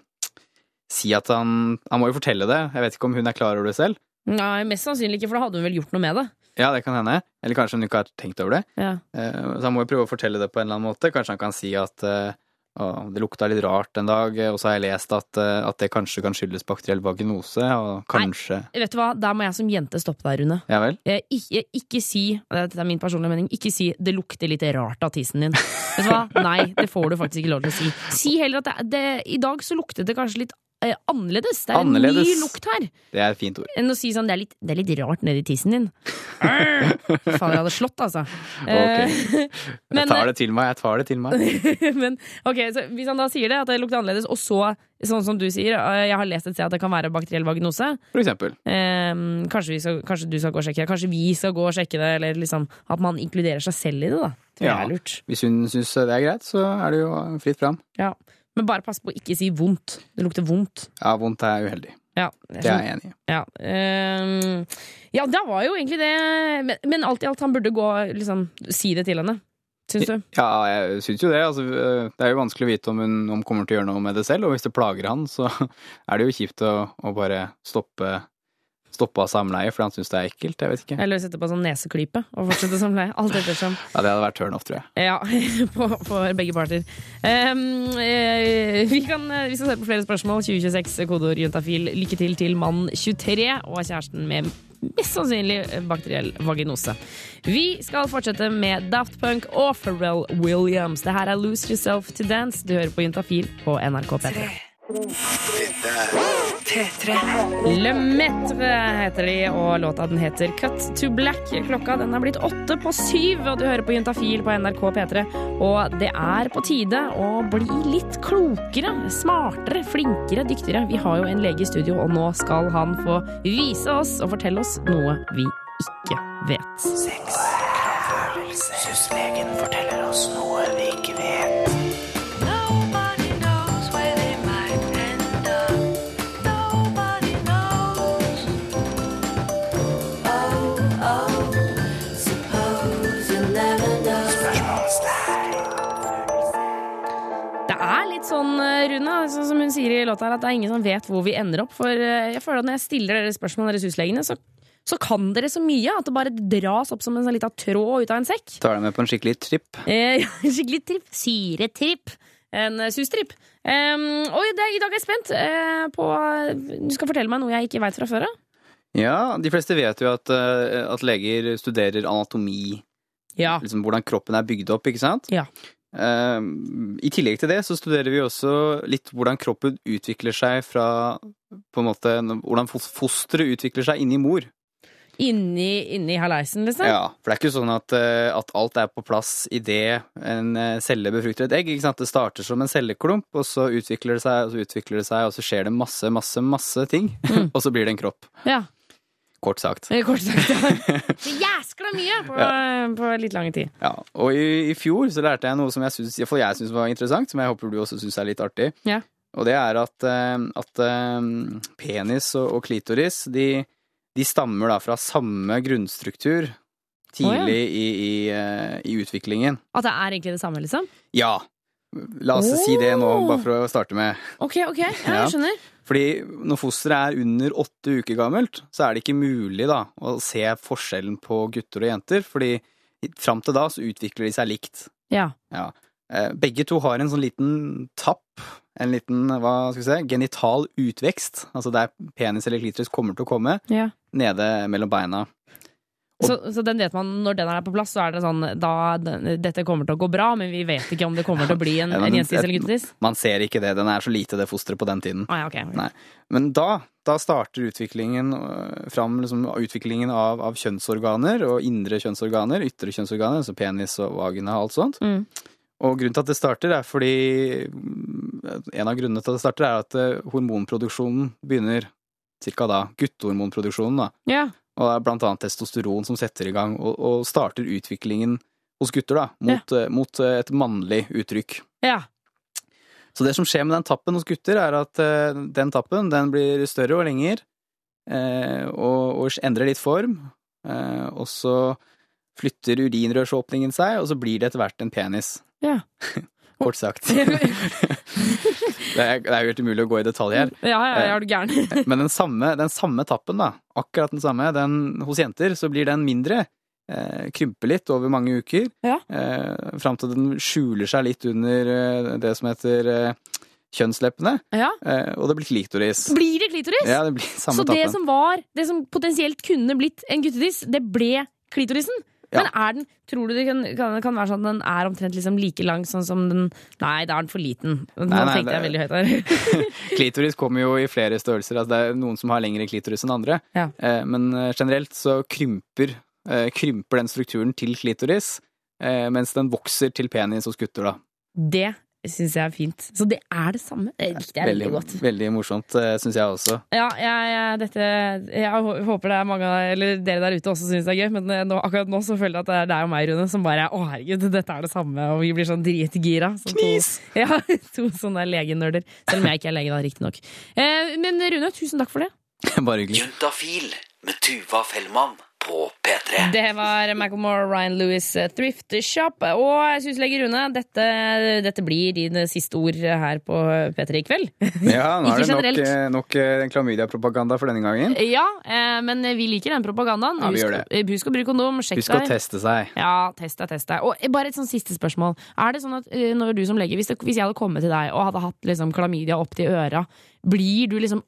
si at han Han må jo fortelle det. Jeg vet ikke om hun er klar over det selv. nei, mest sannsynlig ikke, for da hadde hun vel gjort noe med det. Ja, det kan hende. Eller kanskje hun ikke har tenkt over det. Ja. Eh, Så han må jo prøve å fortelle det på en eller annen måte. Kanskje han kan si at eh, å, det lukta litt rart en dag, og så har jeg lest at, eh, at det kanskje kan skyldes bakteriell vaginose, og kanskje Nei, Vet du hva, Der må jeg som jente stoppe deg, Rune. Ja vel? Eh, ikke, ikke si Dette er min personlige mening. Ikke si 'det lukter litt rart av tissen din'. Vet du hva? Nei, det får du faktisk ikke lov til å si. Si heller at det, det, i dag så luktet det kanskje litt eh, annerledes. Det er en ny lukt her. Det er et fint ord. Enn å si sånn 'det er litt, det er litt rart nedi tissen din'. *laughs* Faen, jeg hadde slått, altså. Eh, *laughs* Jeg tar det til meg, jeg tar det til meg. *laughs* Men ok, så hvis han da sier det, at det lukter annerledes, og så, sånn som du sier, eh, jeg har lest et sted at det kan være bakteriell vaginose For eksempel. eh, kanskje, vi skal, kanskje du skal gå og sjekke det, kanskje vi skal gå og sjekke det, eller liksom at man inkluderer seg selv i det, da. Tror jeg er lurt. Hvis hun syns det er greit, så er det jo fritt fram. Ja. Men bare pass på å ikke si vondt. Det lukter vondt. Ja, vondt er uheldig. Ja, Det er jeg enig i. Ja, ehm, ja, det var jo egentlig det. Men, men alt i alt, han burde gå liksom si det til henne. Syns du? Ja, jeg syns jo det. Altså, øh, det er jo vanskelig å vite om hun om kommer til å gjøre noe med det selv, og hvis det plager han, så *laughs* er det jo kjipt å, å bare stoppe, stoppe av samleie fordi han syns det er ekkelt. Jeg vet ikke. Eller sette på sånn neseklype og fortsette samleie. Alt ettersom. *laughs* Ja, det hadde vært turn off, tror jeg. Ja, *laughs* på, for begge parter. Um, uh, vi, kan, eh, vi skal se på flere spørsmål. 2026, kodeord juntafil. Lykke til til mann 23 og kjæresten med mest sannsynlig bakteriell vaginose. Vi skal fortsette med Daft Punk og Pharrell Williams. Det her er Lose Yourself to Dance. Du hører på Juntafil på NRK P3. Le Metre heter de, og låta den heter Cut to Black. Klokka den er blitt åtte på syv, og du hører på Juntafil på NRK P3. Og det er på tide å bli litt klokere, smartere, flinkere, dyktigere. Vi har jo en lege i studio, og nå skal han få vise oss og fortelle oss noe vi ikke vet. Syslegen forteller oss noe vi ikke litt sånn, Runa, Rune, sånn som hun sier i låta her, at det er ingen som vet hvor vi ender opp. For eh, jeg føler at når jeg stiller dere spørsmål, dere huslegene, så, så kan dere så mye at det bare dras opp som en sånn lita tråd ut av en sekk. Tar deg med på en skikkelig tripp. Eh, *laughs* en skikkelig tripp. Syretripp. En eh, sustripp. Um, og i dag, i dag er jeg spent uh, på Du skal fortelle meg noe jeg ikke veit fra før av. Ja, de fleste vet jo at, at leger studerer anatomi. Ja. Liksom hvordan kroppen er bygd opp, ikke sant? Ja. Eh, I tillegg til det så studerer vi også litt hvordan kroppen utvikler seg fra på en måte, Hvordan fosteret utvikler seg inni mor. Inni, inni haleisen, liksom. Ja, for det er ikke sånn at, eh, at alt er på plass idet en eh, celle befrukter et egg. ikke sant? Det starter som en celleklump, og så utvikler det seg, og så utvikler det seg, og så skjer det masse, masse, masse ting. *laughs* og så blir det en kropp. Ja. Kort sagt. Kort sagt. Ja. *laughs* Jæskla mye på, på litt lang tid. Ja, og i, i fjor så lærte jeg noe som jeg syns, jeg syns var interessant, som jeg håper du også syns er litt artig. Ja. Og det er at, eh, at eh, penis og, og klitoris, de, de stammer da fra samme grunnstruktur tidlig i, i, eh, i utviklingen. At det er egentlig det samme, liksom? Ja. La oss si det nå, bare for å starte med. Ok, ok. Ja, Ja. jeg skjønner. Fordi når fosteret er under åtte uker gammelt, så er det ikke mulig da å se forskjellen på gutter og jenter, fordi fram til da så utvikler de seg likt. Ja. Ja. Eh, Begge to har en sånn liten tapp, en liten, hva skal vi si, genital utvekst, altså der penis eller klitoris kommer til å komme, Ja. nede mellom beina. Så, så den vet man når den er på plass, så er det sånn da den, Dette kommer til å gå bra, men vi vet ikke om det kommer til å bli en, *laughs* Ja, en jentetiss eller guttetiss. Man ser ikke det, den er så lite det fosteret på den tiden. Ah, ja, ok, ok. Nei. Men da, da starter utviklingen øh, fram liksom, utviklingen av, av kjønnsorganer og indre kjønnsorganer, ytre kjønnsorganer, altså penis og vagina og alt sånt. Mm. Og grunnen til at det starter, er fordi mm, En av grunnene til at det starter, er at eh, hormonproduksjonen begynner cirka da, guttehormonproduksjonen, da. Ja. Og det er blant annet testosteron som setter i gang og, og starter utviklingen hos gutter, da, mot, ja. mot eh, et mannlig uttrykk. Ja. Så det som skjer med den tappen hos gutter, er at eh, den tappen den blir større og lengre, eh, og, og endrer litt form. Eh, og så flytter urinrørsåpningen seg, og så blir det etter hvert en penis. Ja. *laughs* Kort sagt. *laughs* *laughs* det, er, det er jo helt umulig å gå i detalj her. Ja, ja, ja, du gæren? Men den samme, den samme tappen, da, akkurat den samme, den, hos jenter så blir den mindre. Eh, krymper litt over mange uker. Ja. Eh, Fram til den skjuler seg litt under eh, det som heter eh, kjønnsleppene. Ja. Eh, og det blir klitoris. Blir det klitoris? Ja, det blir samme Så det som var, det som potensielt kunne blitt en guttetiss, det ble klitorisen? Ja. Men er den, tror du det kan, kan, kan være sånn at den er omtrent liksom like lang sånn som den Nei, da er den for liten. Nå Nei, nei, tenkte jeg veldig høyt her. *laughs* *laughs* Klitoris kommer jo i flere størrelser. Altså det er noen som har lengre klitoris enn andre. Ja. Eh, men eh, generelt så krymper, eh, krymper den strukturen til klitoris, eh, mens den vokser til penis hos gutter, da. Det syns jeg er fint. Så det er det samme. Det likte jeg veldig, godt. veldig morsomt, syns jeg også. Ja, jeg, jeg, dette, jeg håper det er mange eller dere der ute også syns det er gøy, men eh, nå, akkurat nå så føler jeg at det er deg og meg, Rune, som bare Å, herregud, dette er det samme, og vi blir sånn dritgira. Knis! to- *laughs* Ja, to sånne legenerder. Selv om jeg ikke er lege, da, riktignok. Eh, men Rune, tusen takk for det. *laughs* Bare hyggelig. Juntafil med Tuva Fellmann på P3. Det var Macclemore, Ryan Lewis, eh, Thrift Shop. Og jeg syns, legger Rune, dette, dette blir dine siste ord her på P3 i kveld. *laughs* Ja, nå er det nok, eh, nok eh, klamydia-propaganda for denne gangen. Ja, eh, men vi liker den propagandaen. Ja, vi Husk- gjør det. eh, Husk å bruke kondom. Sjekk Husk å teste seg. Ja, test deg, test deg. Og eh, bare et sånn siste spørsmål. Er det sånn at eh, når du som lege, hvis, det, hvis jeg hadde kommet til deg og hadde hatt liksom klamydia opp til øra, blir du liksom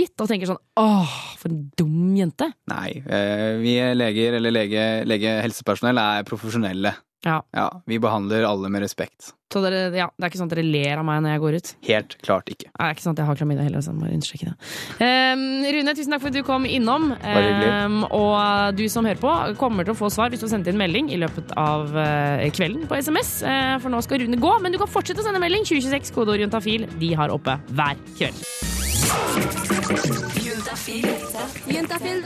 oppgitt og tenker sånn åh, for en dum jente? Nei, eh, vi leger eller lege, legehelsepersonell er profesjonelle. Ja. Vi behandler alle med respekt. Så dere, ja, det er ikke sånn at dere ler av meg når jeg går ut? Helt klart ikke. Det er ikke sant, jeg har klamydia heller, så jeg må understreke det. Um, Rune, tusen takk for at du kom innom. Um. Ehm, og du som hører på, kommer til å få svar hvis du har sendt inn melding i løpet av uh, kvelden på SMS. Uh, for nå skal Rune gå, men du kan fortsette å sende melding. 2026, kodeord juntafil. De har oppe hver kveld. Juntafil.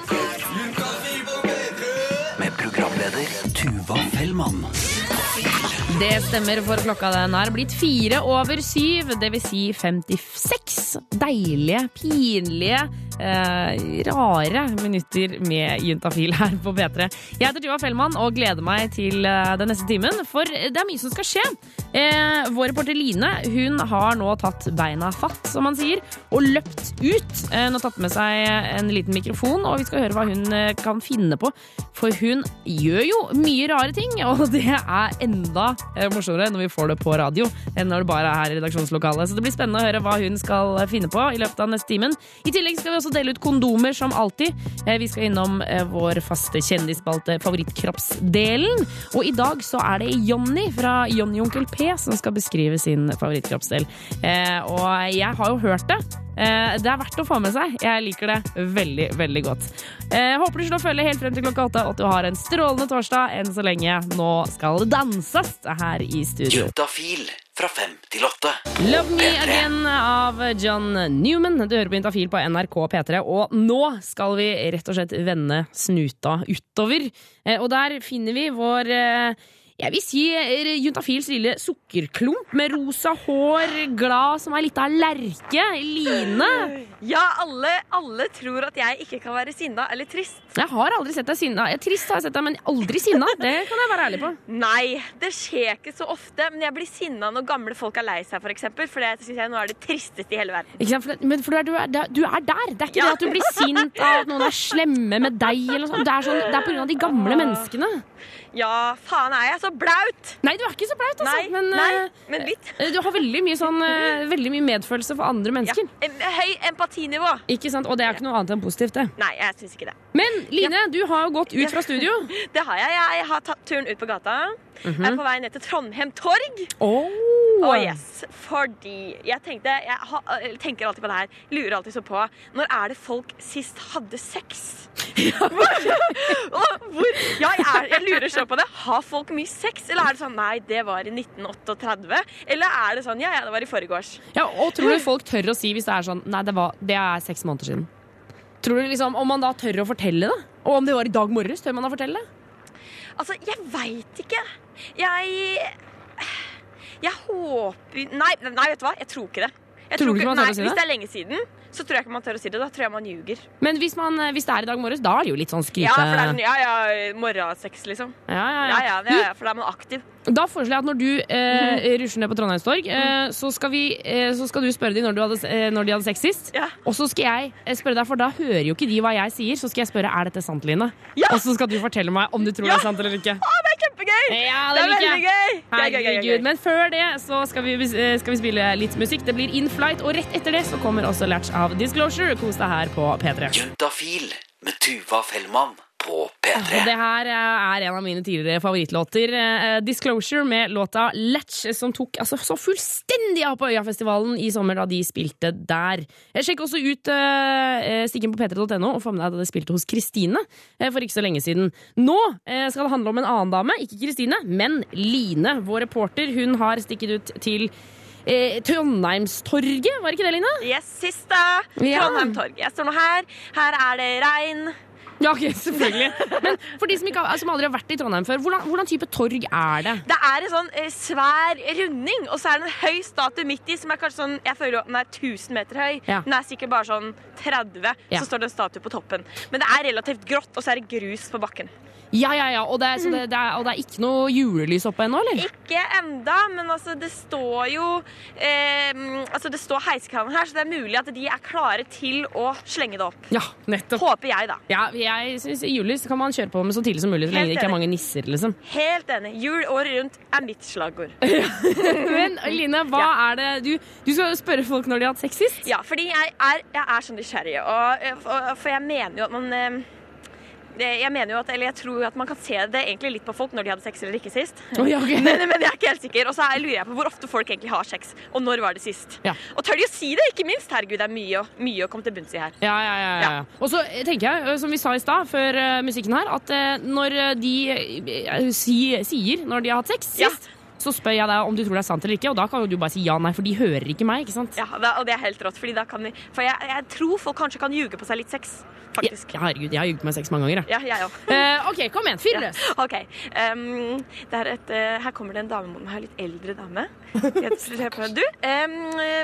Med programleder Fellmann. Det stemmer, for klokka den er blitt fire over syv, det vil si 56 deilige, pinlige, eh, rare minutter med Juntafil her på P3. Jeg heter Tuva Fellmann og gleder meg til eh, den neste timen, for det er mye som skal skje. Eh, vår reporter Line hun har nå tatt beina fatt, som man sier, og løpt ut. Eh, hun har tatt med seg en liten mikrofon, og vi skal høre hva hun kan finne på. For hun gjør jo mye rare ting, *laughs* og det er enda morsommere når vi får det på radio enn når det bare er her i redaksjonslokalet. Så det blir spennende å høre hva hun skal finne på i løpet av neste timen. I tillegg skal vi også dele ut kondomer, som alltid. Eh, Vi skal innom eh, vår faste kjendisspalte Favorittkroppsdelen. Og i dag så er det Jonny fra Jonny Onkel P som skal beskrive sin favorittkroppsdel. Eh, Og jeg har jo hørt det. Det er verdt å få med seg. Jeg liker det veldig, veldig godt. Jeg Håper du slår følge helt frem til klokka åtte, og at du har en strålende torsdag enn så lenge. Nå skal det danses her i studio. Fra fem til åtte. Love Me Again av John Newman. Du hører på Intafil på NRK P3, og nå skal vi rett og slett vende snuta utover. Eh, Og der finner vi vår eh, jeg vil si eh, Juntafils lille sukkerklump med rosa hår, glad som ei lita lerke. Line. Ja, alle, alle tror at jeg ikke kan være sinna eller trist. Jeg har aldri sett deg sinna. Jeg Trist har jeg sett deg, men aldri sinna. Det kan jeg være ærlig på. *laughs* Nei, det skjer ikke så ofte. Men jeg blir sinna når gamle folk er lei seg, for eksempel, for det synes jeg nå er det tristeste i hele verden. Ikke sant? For, det- men for du er, du, er, du er der. Det er ikke Ja. det at du blir sint av at noen er slemme med deg. Eller noe sånt. Det er, sånn, det er på grunn av de gamle menneskene. Ja, faen er jeg så blaut? Nei, du er ikke så blaut, altså. Nei, men, nei, eh, men litt. eh, Du har veldig mye, sånn, eh, *laughs* veldig mye medfølelse for andre mennesker. Ja. Høy empatinivå. Ikke sant? Og det er ikke noe annet enn positivt, det. Nei, jeg synes ikke det. Men Line, du har gått ut fra studio. *laughs* Det har jeg. Jeg har tatt turen ut på gata. Jeg er på vei ned til Trondheim Torg. Oh. Oh, yes. Fordi jeg tenkte Jeg ha, tenker alltid på det her. Lurer alltid så på Når er det folk sist hadde sex? *laughs* Ja, ja, jeg, er, jeg lurer så på det? Har folk mye sex, eller er det sånn nei, det var i 1938? Eller er det sånn ja, ja, det var i forgårs? Ja, og tror du folk tør å si hvis det er sånn Nei, det, var, det er seks måneder siden. Tror du liksom, Om man da tør å fortelle det? Og om det var i dag morges, tør man da fortelle det? Altså, jeg veit ikke. Jeg Jeg håper Nei, nei, vet du hva? Jeg tror ikke det. Jeg Tror tror ikke man tør nei, å si Hvis det? det er lenge siden, så tror jeg ikke man tør å si det. Da tror jeg man ljuger. Men hvis, man, eh, hvis det er i dag morges, da er det jo litt sånn skryte... Ja, for det er sånn, ja, ja, morgensex, liksom. Ja, ja, ja. Ja, ja, det er, for da er man aktiv. Da foreslår jeg at når du Mhm. eh, rusler ned på Trondheimstorg, eh, så, skal vi, eh, så skal du spørre dem når, eh, når de hadde sex sist. Og så skal jeg eh, spørre deg, for da hører jo ikke de hva jeg sier, så skal jeg spørre er dette sant, Line. Og så skal du fortelle meg om du tror det er sant eller ikke. Det er kjempegøy! Ja, det er veldig gøy! Gøy, gøy, gøy, gøy, Herregud. Men før det så skal vi, skal vi spille litt musikk. Det blir In Flight, og rett etter det så kommer også Latch av Disclosure. Kos deg her på P3. Juntafil med Tuva Fellmann på P3. det her eh, er en av mine tidligere favorittlåter. eh, Disclosure med låta Latch, som tok altså, så fullstendig av på Øyafestivalen i sommer da de spilte der. Sjekk også ut uh, stikken på p3.no og få med deg da de spilte hos Kristine eh, for ikke så lenge siden. Nå eh, skal det handle om en annen dame, ikke Kristine, men Line. Vår reporter hun har stikket ut til eh, Trondheimstorget, var det ikke det, Line? Yes, siste Ja. Trondheim Jeg står nå her. Her er det regn. Ja, ok, *laughs* selvfølgelig. Men for de som, ikke, har- som aldri har vært i Trondheim før, hvordan, hvordan type torg er det? Det er en sånn eh, svær runding, og så er det en høy statue midt i som er kanskje sånn Jeg føler at den er 1000 meter høy. Ja. Den er sikkert bare sånn 30, Ja. så står det en statue på toppen. Men det er relativt grått, og så er det grus på bakken. Ja, ja, ja, og det, er- så det, det er, og det er ikke noe julelys oppe ennå, eller? Ikke enda, men altså, det står jo eh, Altså, det står heisekraner her, så det er mulig at de er klare til å slenge det opp. Ja, nettopp. Håper jeg, da. Ja, jeg synes julelys kan man kjøre på med så tidlig som mulig, så lenge det ikke er mange nisser, liksom. Helt enig. Jul året rundt er mitt slagord. *laughs* Men Line, hva er det du, du skal spørre folk når de har hatt sex sist? Ja, fordi jeg er, jeg er så nysgjerrig. Og, og, for jeg mener jo at man eh, jeg mener jo at, eller jeg tror at man kan se det egentlig litt på folk når de hadde sex eller ikke sist. Oh, ja, okay. *laughs* men, men jeg er ikke helt sikker. Og så er- lurer jeg på hvor ofte folk egentlig har sex, og når var det sist. Ja. Og tør de å si det, ikke minst? Herregud, det er mye, mye å komme til bunns i her. Ja, ja, ja, ja. Og så tenker jeg, eh, som vi sa i stad, før eh, musikken her, at eh, når de si, sier når de har hatt sex sist, så spør jeg deg om du tror det er sant eller ikke, og da kan jo du bare si ja, nei, for de hører ikke meg, ikke sant? Ja, Og det er helt rått, fordi da kan vi For jeg, jeg tror folk kanskje kan ljuge på seg litt sex, faktisk. Ja, herregud, jeg har jugd meg sex mange ganger. Ja, jeg òg. Uh, OK, kom igjen, fyr løs. *laughs* Ok, ehm, det er et, uh, Her kommer det en dame mot meg, litt eldre dame. Jeg på- Du, um,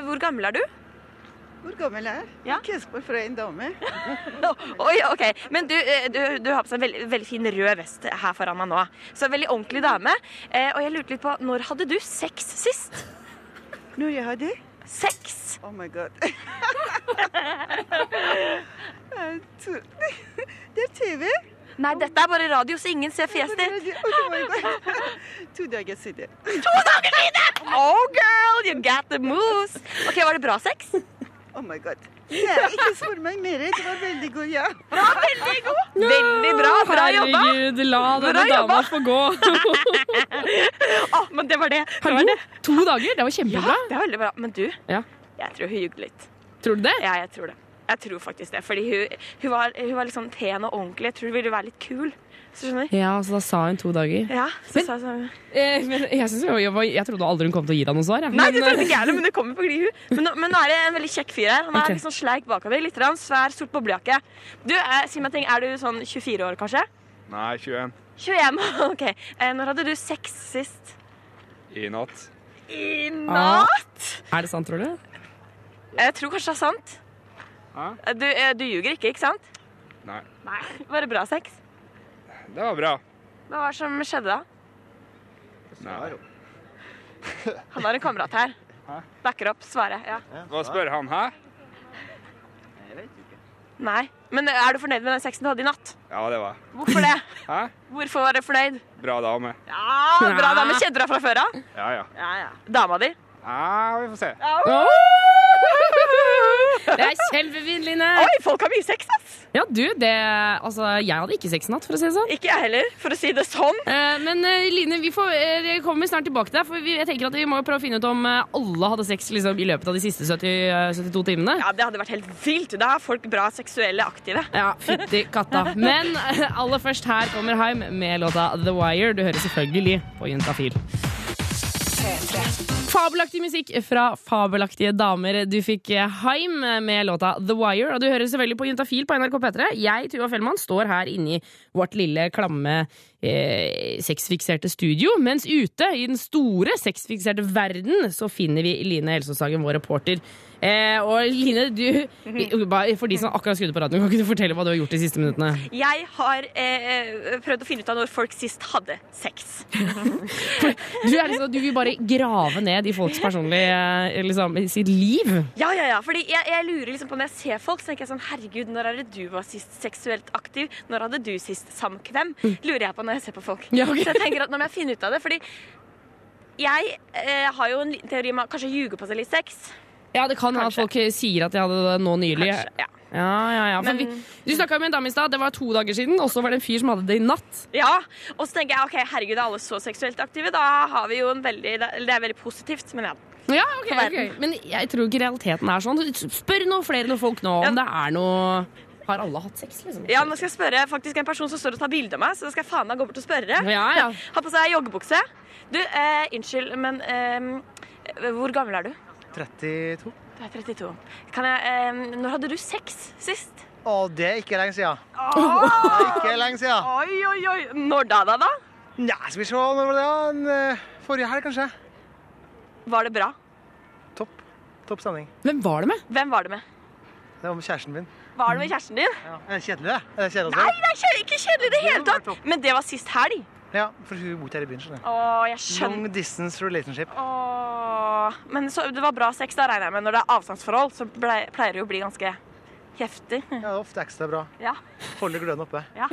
hvor gammel er du? Hvor gammel er jeg? Ja. Ikke fra en dame. *laughs* Oi, ok. Men du, eh, du, du har på seg en veldig, veldig fin rød vest her foran meg nå. Så en veldig ordentlig dame. Eh, og jeg lurte litt på, når hadde du sex sist? Når jeg hadde Sex? Oh my god. *laughs* Det er TV. Nei, dette er bare radio, så ingen ser fjeset ditt. *laughs* To dager siden. To dager siden! Oh, girl, you got the moves. Ok, Var det bra sex? Oh my god. Nei, ikke spør meg mer. Det var veldig god, ja. Bra, veldig god. Veldig bra. Bra jobba. Herregud, la denne Bra dama få gå. *laughs* Å, men det var det. det, var det. to dager, det var kjempebra. Ja, det var veldig bra. Men du, Ja. jeg tror hun jugde litt. Tror du det? Ja, jeg tror det. Jeg tror faktisk det. Fordi hun, hun, var, hun var litt sånn pen og ordentlig. Jeg tror hun ville være litt kul. Ja, så da sa hun to dager. Ja, så sa jeg sånn Eh, men jeg, synes jo, jeg, var, jeg trodde aldri hun kom til å gi deg noe svar. jeg. Nei, det trodde eh, ikke jeg men det kommer på glid. Men, men nå er det en veldig kjekk fyr her. Han er okay. litt sånn sleik bakover. Litt rann, svær, sort boblejakke. Du, eh, si meg ting. Er du sånn 24 år, kanskje? Nei, 21. 21? *laughs* OK. Eh, når hadde du sex sist? I natt. I Ah. natt? Er det sant, tror du? Jeg tror kanskje det er sant. Eh, Du, eh, du ljuger ikke, ikke sant? Nei. Nei. Var det bra sex? Det var bra. Hva var det som skjedde da? Nei. Han har en kamerat her. Hæ? Backer opp, svarer. Ja. Hva spør han, hæ? Nei. Men er du fornøyd med den sexen du hadde i natt? Ja, det var jeg. Hvorfor det? *laughs* Hæ? Hvorfor var du fornøyd? Bra dame. Ja, Bra dame. Kjente du deg fra før av? Ja, ja. Ja, ja. Dama di? Ja, vi får se. *laughs* *laughs* Det er kjempefint, Line. Oi, folk har mye sex, ass! Ja, du, det Altså, jeg hadde ikke sex i natt, for å si det sånn. Ikke jeg heller, for å si det sånn. Eh, men eh, Line, vi får, eh, kommer snart tilbake til deg, for vi, jeg tenker at vi må prøve å finne ut om eh, alle hadde sex liksom, i løpet av de siste 70, eh, 72 timene. Ja, Det hadde vært helt vilt. Da er folk bra seksuelle aktive. Ja, fytti katta. Men eh, aller først, her kommer Haim med låta The Wire. Du hører selvfølgelig på Juntafil. Fabelaktig musikk fra fabelaktige damer. Du fikk Heim med låta The Wire, og du hører selvfølgelig på Juntafil på NRK P3. Jeg, Tuva Fellmann, står her inne i vårt lille, klamme, eh, sexfikserte studio, mens ute i den store sexfikserte verden så finner vi Line Elsåshagen, vår reporter. Eh, og Line, du, for de som akkurat skrudde på radioen, kan ikke du fortelle hva du har gjort de siste minuttene? Jeg har eh, prøvd å finne ut av når folk sist hadde sex. *laughs* Du, liksom, du vil bare grave ned i folks personlige eh, liksom, sitt liv. Ja, ja, ja. Fordi jeg, jeg lurer liksom på Når jeg ser folk, så tenker jeg sånn Herregud, når er det du var sist seksuelt aktiv? Når hadde du sist samkvem? Lurer jeg på når jeg ser på folk. Ja, okay. Så jeg tenker at nå må jeg finne ut av det. Fordi jeg eh, har jo en liten teori om å kanskje ljuge på seg litt sex. Ja, det kan hende folk sier at de hadde det nå nylig. Kanskje, ja. Ja, ja, ja. Men- vi, du snakka med en dame i stad, det var to dager siden, og så var det en fyr som hadde det i natt. Ja, og så tenker jeg ok, herregud, er alle så seksuelt aktive? Da har vi jo en veldig Det er veldig positivt, men ja. Ja, ok, ok. Men jeg tror ikke realiteten er sånn. Spør noe flere noen folk nå om det er noe Har alle hatt sex, liksom? Ja, nå skal jeg spørre faktisk en person som står og tar bilde av meg, så da skal jeg faen meg gå bort og spørre. Ja, ja. Har på seg joggebukse. Du, eh, unnskyld, men eh, hvor gammel er du? 32. Du er 32. Kan jeg, eh, når hadde du sex sist? Å, det er ikke lenge siden. Det er ikke lenge siden. Oi, oi, oi. Når da, da, da? Nja, skal vi se. Når var det? da? En, eh, Forrige helg, kanskje. Var det bra? Topp. Topp stemning. Hvem var det med? Hvem var det med? Det var med kjæresten min. Var det med kjæresten din? Er det kjedelig, det? Er det kjedelig Nei, det er kje- ikke kjedelig i det hele tatt. Men det var sist helg. Ja, for hun bor her i byen. skjønner du. Jeg skjønner. Long distance relationship. Åh, men så, det var bra sex, da regner jeg med. Når det er avstandsforhold, så ble, pleier det jo å bli ganske heftig. Ja, det er ofte ekstra bra. Ja, Holder gløden oppe. ja,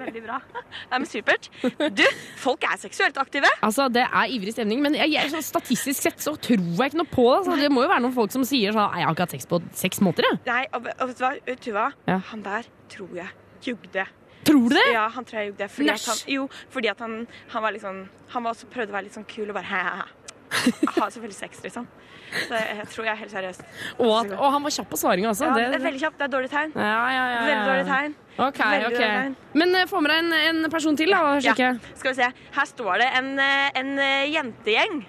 veldig bra. Nei, men supert. Du, folk er seksuelt aktive. Altså, Det er ivrig stemning, men jeg, jeg, sånn statistisk sett så tror jeg ikke noe på det. Altså, det må jo være noen folk som sier sånn «Nei, Jeg har ikke hatt sex på seks måneder. Jeg. Nei, og, og vet du hva, Tuva? Ja. Han der tror jeg jugde. Tror du det? Ja, han tror jeg jugde. Fordi at Næsj. han, jo, fordi at han, han var liksom Han var også prøvde å være litt sånn kul og bare hæ-hæ. *laughs* Ha selvfølgelig sex, liksom. Så jeg, jeg tror jeg er helt seriøst. Og, at, og han var kjapp på svaringa også. Ja, det er veldig kjapt. Det er dårlig tegn. Ja, ja, ja, ja. Veldig dårlig tegn. Ok, Veldig ok. dårlig tegn. Men uh, få med deg en, en person til, da. Sjekke. Ja, skal vi se. Her står det en, eh, en eh, jentegjeng.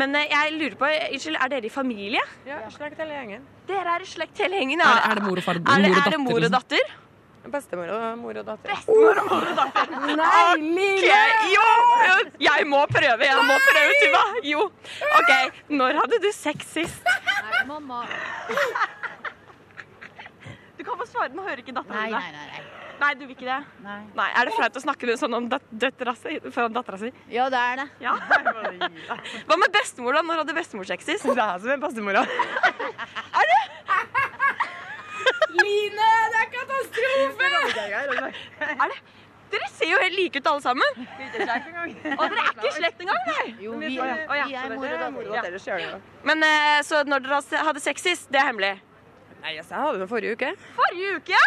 Men jeg lurer på, Unnskyld, er dere i familie? Ja, slekt hele gjengen. Dere er i slekt hele gjengen, ja. Er, det- er det mor og far? Er det, mor og er det mor og liksom? datter? Bestemor og mor og datter. Bestemor og mor og datter. *laughs* Nei, Ok, Jo, jo, jeg må prøve. Jeg må prøve, Tuva. Jo. OK, når hadde du sex sist? Nei, mamma. Du kan få svare. Nå hører ikke dattera Nei, di nei, nei, nei. Nei, du vil ikke det? Nei. Er det flaut å snakke sånn om døttera si foran dattera si? Ja, det er det. Ja. Hva med bestemor, da? Når hadde bestemor sex sist? Det er som en bestemor. Er det? Line, det er katastrofe! Er det? Dere ser jo helt like ut alle sammen. Og dere er ikke i slekt engang, nei? Jo, vi, Å, ja. vi er mor og datter. Ja. Men eh, Så når dere hadde sex sist, det er hemmelig? Nei, altså, jeg hadde det forrige uke. Forrige uke, ja?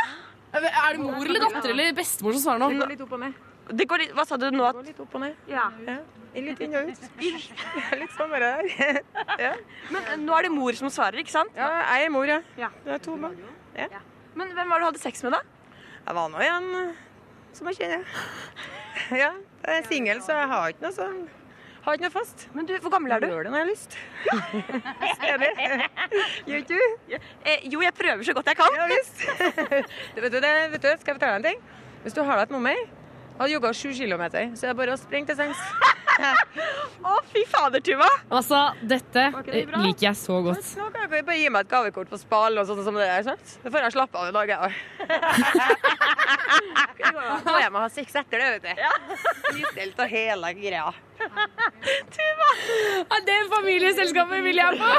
Er det mor eller datter eller bestemor som svarer Det går litt opp og ned. Det går litt, hva sa du nå? Det går litt opp og ned. Ja. Ja. Litt inn og ut. *laughs* Litt sånn bare der. *laughs* Ja. Men eh, nå er det mor som svarer, ikke sant? ja, jeg er mor, ja. Ja. Det er to barn. Ja. Men hvem var det du hadde sex med, da? Jeg var nå en som jeg kjenner. *laughs* Ja, jeg er singel, så jeg har ikke noe sånn har ikke noe fast. Men du, Hvor gammel er du? Gjør det når jeg har lyst. *laughs* Gjør ikke du? Eh, jo, jeg prøver så godt jeg kan. Ja visst. *laughs* Du, vet, du, det, vet du, skal jeg fortelle deg en ting? Hvis du har deg et nummer, har jogga sju kilometer, så er det bare å springe til sengs. *laughs* Å, fy fader, Tuva. Altså, dette det liker jeg så godt. Nå kan dere bare gi meg et gavekort på Spalen og sånn som det der. sant? Da får jeg slappe av i dag, jeg òg. *laughs* Gå hjem og ha sex etter det, vet du. Nystelt og hele greia. Ja, det familieselskapet vil jeg på!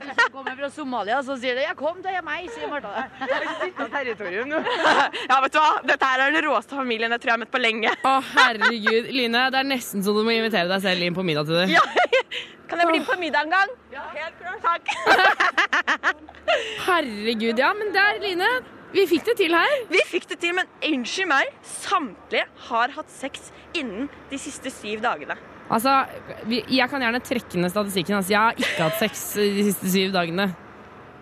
Du som kommer fra Somalia, så sier det 'ja, kom til meg', sier Martha. Territorium nå. Ja, vet du hva? Dette her er den råeste familien jeg tror jeg har møtt på lenge. Å, herregud. Line, det er nesten så du må invitere deg selv inn på middag til det. Ja. Kan jeg bli på middag en gang? Ja, helt klart. Takk. Herregud, ja. Men der, Line. Vi fikk det til her. Vi fikk det til, men unnskyld meg, samtlige har hatt sex innen de siste syv dagene. Altså, Jeg kan gjerne trekke ned statistikken. Altså, jeg har ikke hatt sex de siste syv dagene.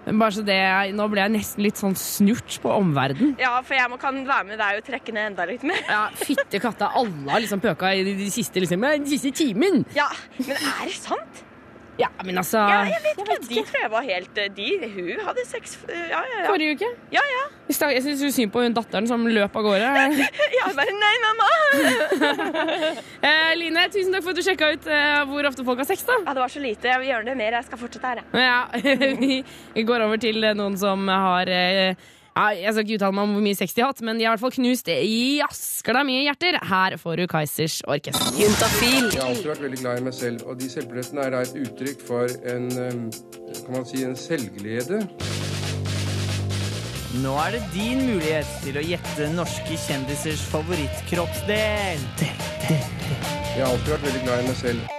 Men bare så det, Nå ble jeg nesten litt sånn snurt på omverdenen. Ja, for jeg må, kan være med deg og trekke ned enda litt mer. Ja, Fytte katta, alle har liksom pøka i de, de siste liksom, den siste timen. Ja, men er det sant? Ja, men altså Ja, jeg vet ikke. De tror jeg var helt eh, de, Hun hadde sex Ja, ja, ja. Forrige uke. Ja, ja. Jeg syns synd på hun datteren som løp av gårde. *laughs* Jeg bare Nei, mamma! *laughs* eh, Line, tusen takk for at du sjekka ut eh, hvor ofte folk har sex. da Ja, Det var så lite. Jeg vil gjøre det mer. Jeg skal fortsette her, jeg. Ja, *laughs* vi, går over til eh, noen som har eh, ja, Jeg skal ikke uttale meg om hvor mye sex de har hatt, men de har i hvert fall knust jaskla mye hjerter. Her får du Kaizers orkester. Juntafil. Jeg har alltid vært veldig glad i meg selv, og de selvbillettene er da et uttrykk for en kan man si, en selvglede. Nå er det din mulighet til å gjette norske kjendisers favorittkroppsdel. Jeg har alltid vært veldig glad i meg selv.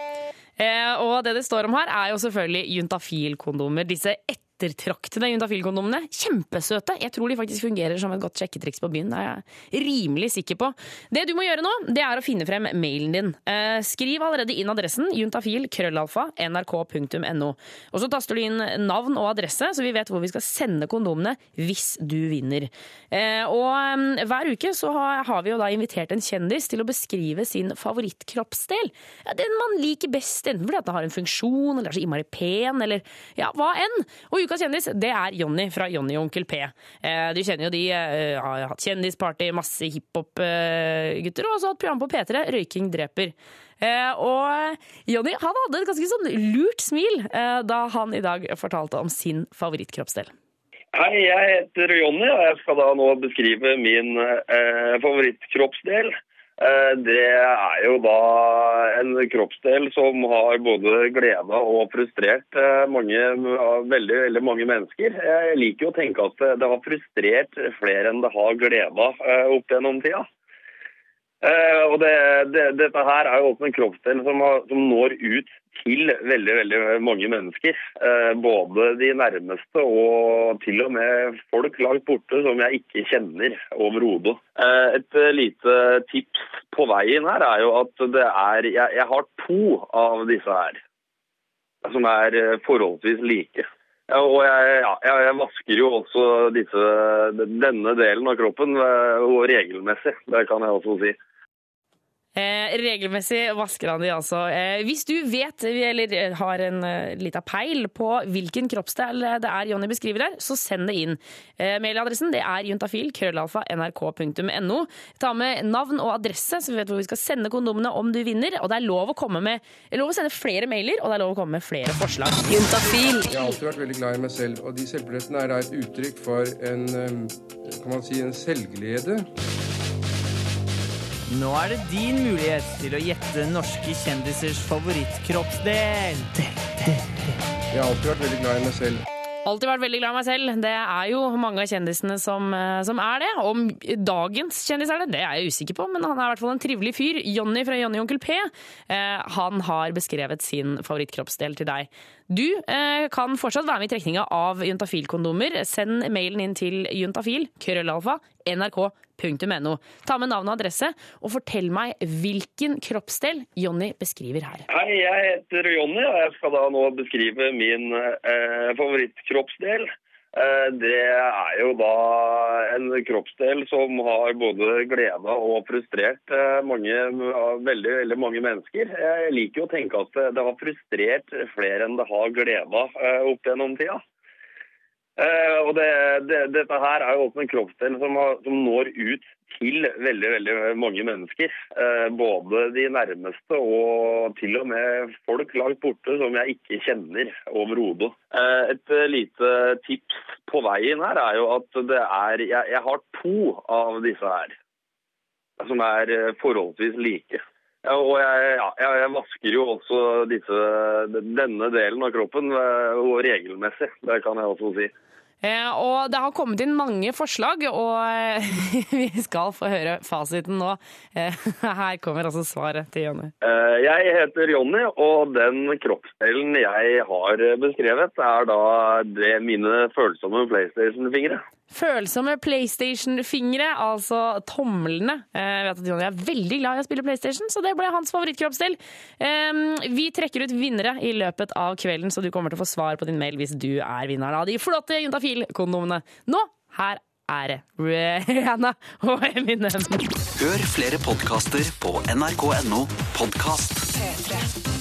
Eh, og det det står om her, er jo selvfølgelig juntafil-kondomer. Disse ettertraktede juntafil-kondomene. Kjempesøte. Jeg tror de faktisk fungerer som et godt sjekketriks på byen. Det er jeg rimelig sikker på. Det du må gjøre nå, det er å finne frem mailen din. Eh, skriv allerede inn adressen juntafil krøllalfa nrk.no. Og så taster du inn navn og adresse, så vi vet hvor vi skal sende kondomene hvis du vinner. Eh, og eh, hver uke så har, vi jo da invitert en kjendis til å beskrive sin favorittkroppsdel. Den man liker best, enten fordi at den har en funksjon, eller er så innmari pen, eller ja, hva enn. Og ukas kjendis, det er Jonny fra Jonny og Onkel P. Eh, du kjenner jo de, eh, har hatt kjendisparty, masse hiphop-gutter, og også hatt program på P3, Røyking dreper. Eh, og Jonny hadde et ganske sånn lurt smil da han i dag fortalte om sin favorittkroppsdel. Hei, jeg heter Jonny, og jeg skal da nå beskrive min eh, favorittkroppsdel. Eh, det er jo da en kroppsdel som har både gleda og frustrert eh, mange, veldig, veldig mange mennesker. Jeg liker å tenke at det, det har frustrert flere enn det har gleda eh, opp gjennom tida. Eh, og det, det, dette her er jo også en kroppsdel som, har, som når ut til veldig veldig mange mennesker. Eh, både de nærmeste og til og med folk langt borte som jeg ikke kjenner overhodet. Eh, et eh, lite tips på veien her er jo at det er Jeg, jeg har to av disse her som er eh, forholdsvis like. Ja, og jeg, ja, jeg, vasker jo også disse, denne delen av kroppen eh, og regelmessig. Det kan jeg også si. Eh, regelmessig vasker han de altså. Eh, hvis du vet, eller eh, har en eh, lita peil på hvilken kroppsdel det er Jonny beskriver her, så send det inn. Eh, mailadressen det er juntafil, krøllalfa, nrk.no. Ta med navn og adresse, så vi vet hvor vi skal sende kondomene om du vinner. Og det er lov å komme med, er lov å sende flere mailer, og det er lov å komme med flere forslag. Juntafil. Jeg har alltid vært veldig glad i meg selv, og de selvbillettene er da et uttrykk for en um, kan man si, en selvglede. Nå er det din mulighet til å gjette norske kjendisers favorittkroppsdel. Jeg har alltid vært veldig glad i meg selv. Alltid vært veldig glad i meg selv. Det er jo mange av kjendisene som, eh, som er det. Om dagens kjendis er det, det er jeg usikker på, men han er i hvert fall en trivelig fyr. Jonny fra Jonny Onkel P. Eh, han har beskrevet sin favorittkroppsdel til deg. Du eh, kan fortsatt være med i trekninga av juntafil-kondomer. Send mailen inn til juntafil, krøllalfa, nrk.no. Ta med navn og adresse, og fortell meg hvilken kroppsdel Jonny beskriver her. Hei, jeg heter Jonny, og jeg skal da nå beskrive min eh, favorittkroppsdel. Eh, det er jo da en kroppsdel som har både gleda og frustrert eh, mange, veldig, veldig mange mennesker. Jeg liker jo å tenke at det har frustrert flere enn det har gleda eh, opp gjennom tida. Eh, og det, det, dette her er jo også en kroppsdel som, som når ut til veldig veldig mange mennesker. Eh, både de nærmeste og til og med folk langt borte som jeg ikke kjenner overhodet. Eh, et lite tips på veien her er jo at det er Jeg, jeg har to av disse her som er forholdsvis like. Ja, og jeg, ja, jeg, vasker jo også disse, denne delen av kroppen regelmessig. Det kan jeg også si. Eh, og det har kommet inn mange forslag, og eh, *laughs* vi skal få høre fasiten nå. Eh, *laughs* her kommer altså svaret til Jonny. Jeg heter Jonny, og den kroppsdelen jeg har beskrevet, er da det mine følsomme PlayStation-fingre. Følsomme PlayStation-fingre, altså tomlene. Eh, Jeg vet at Jonny er veldig glad i å spille PlayStation, så det ble hans favorittkroppsdel. Eh, Vi trekker ut vinnere i løpet av kvelden, så du kommer til å få svar på din mail hvis du er vinneren av de flotte Juntafil-kondomene. Nå, her er det Rihanna og Eminem. Hør flere podkaster på nrk.no podkast. P3.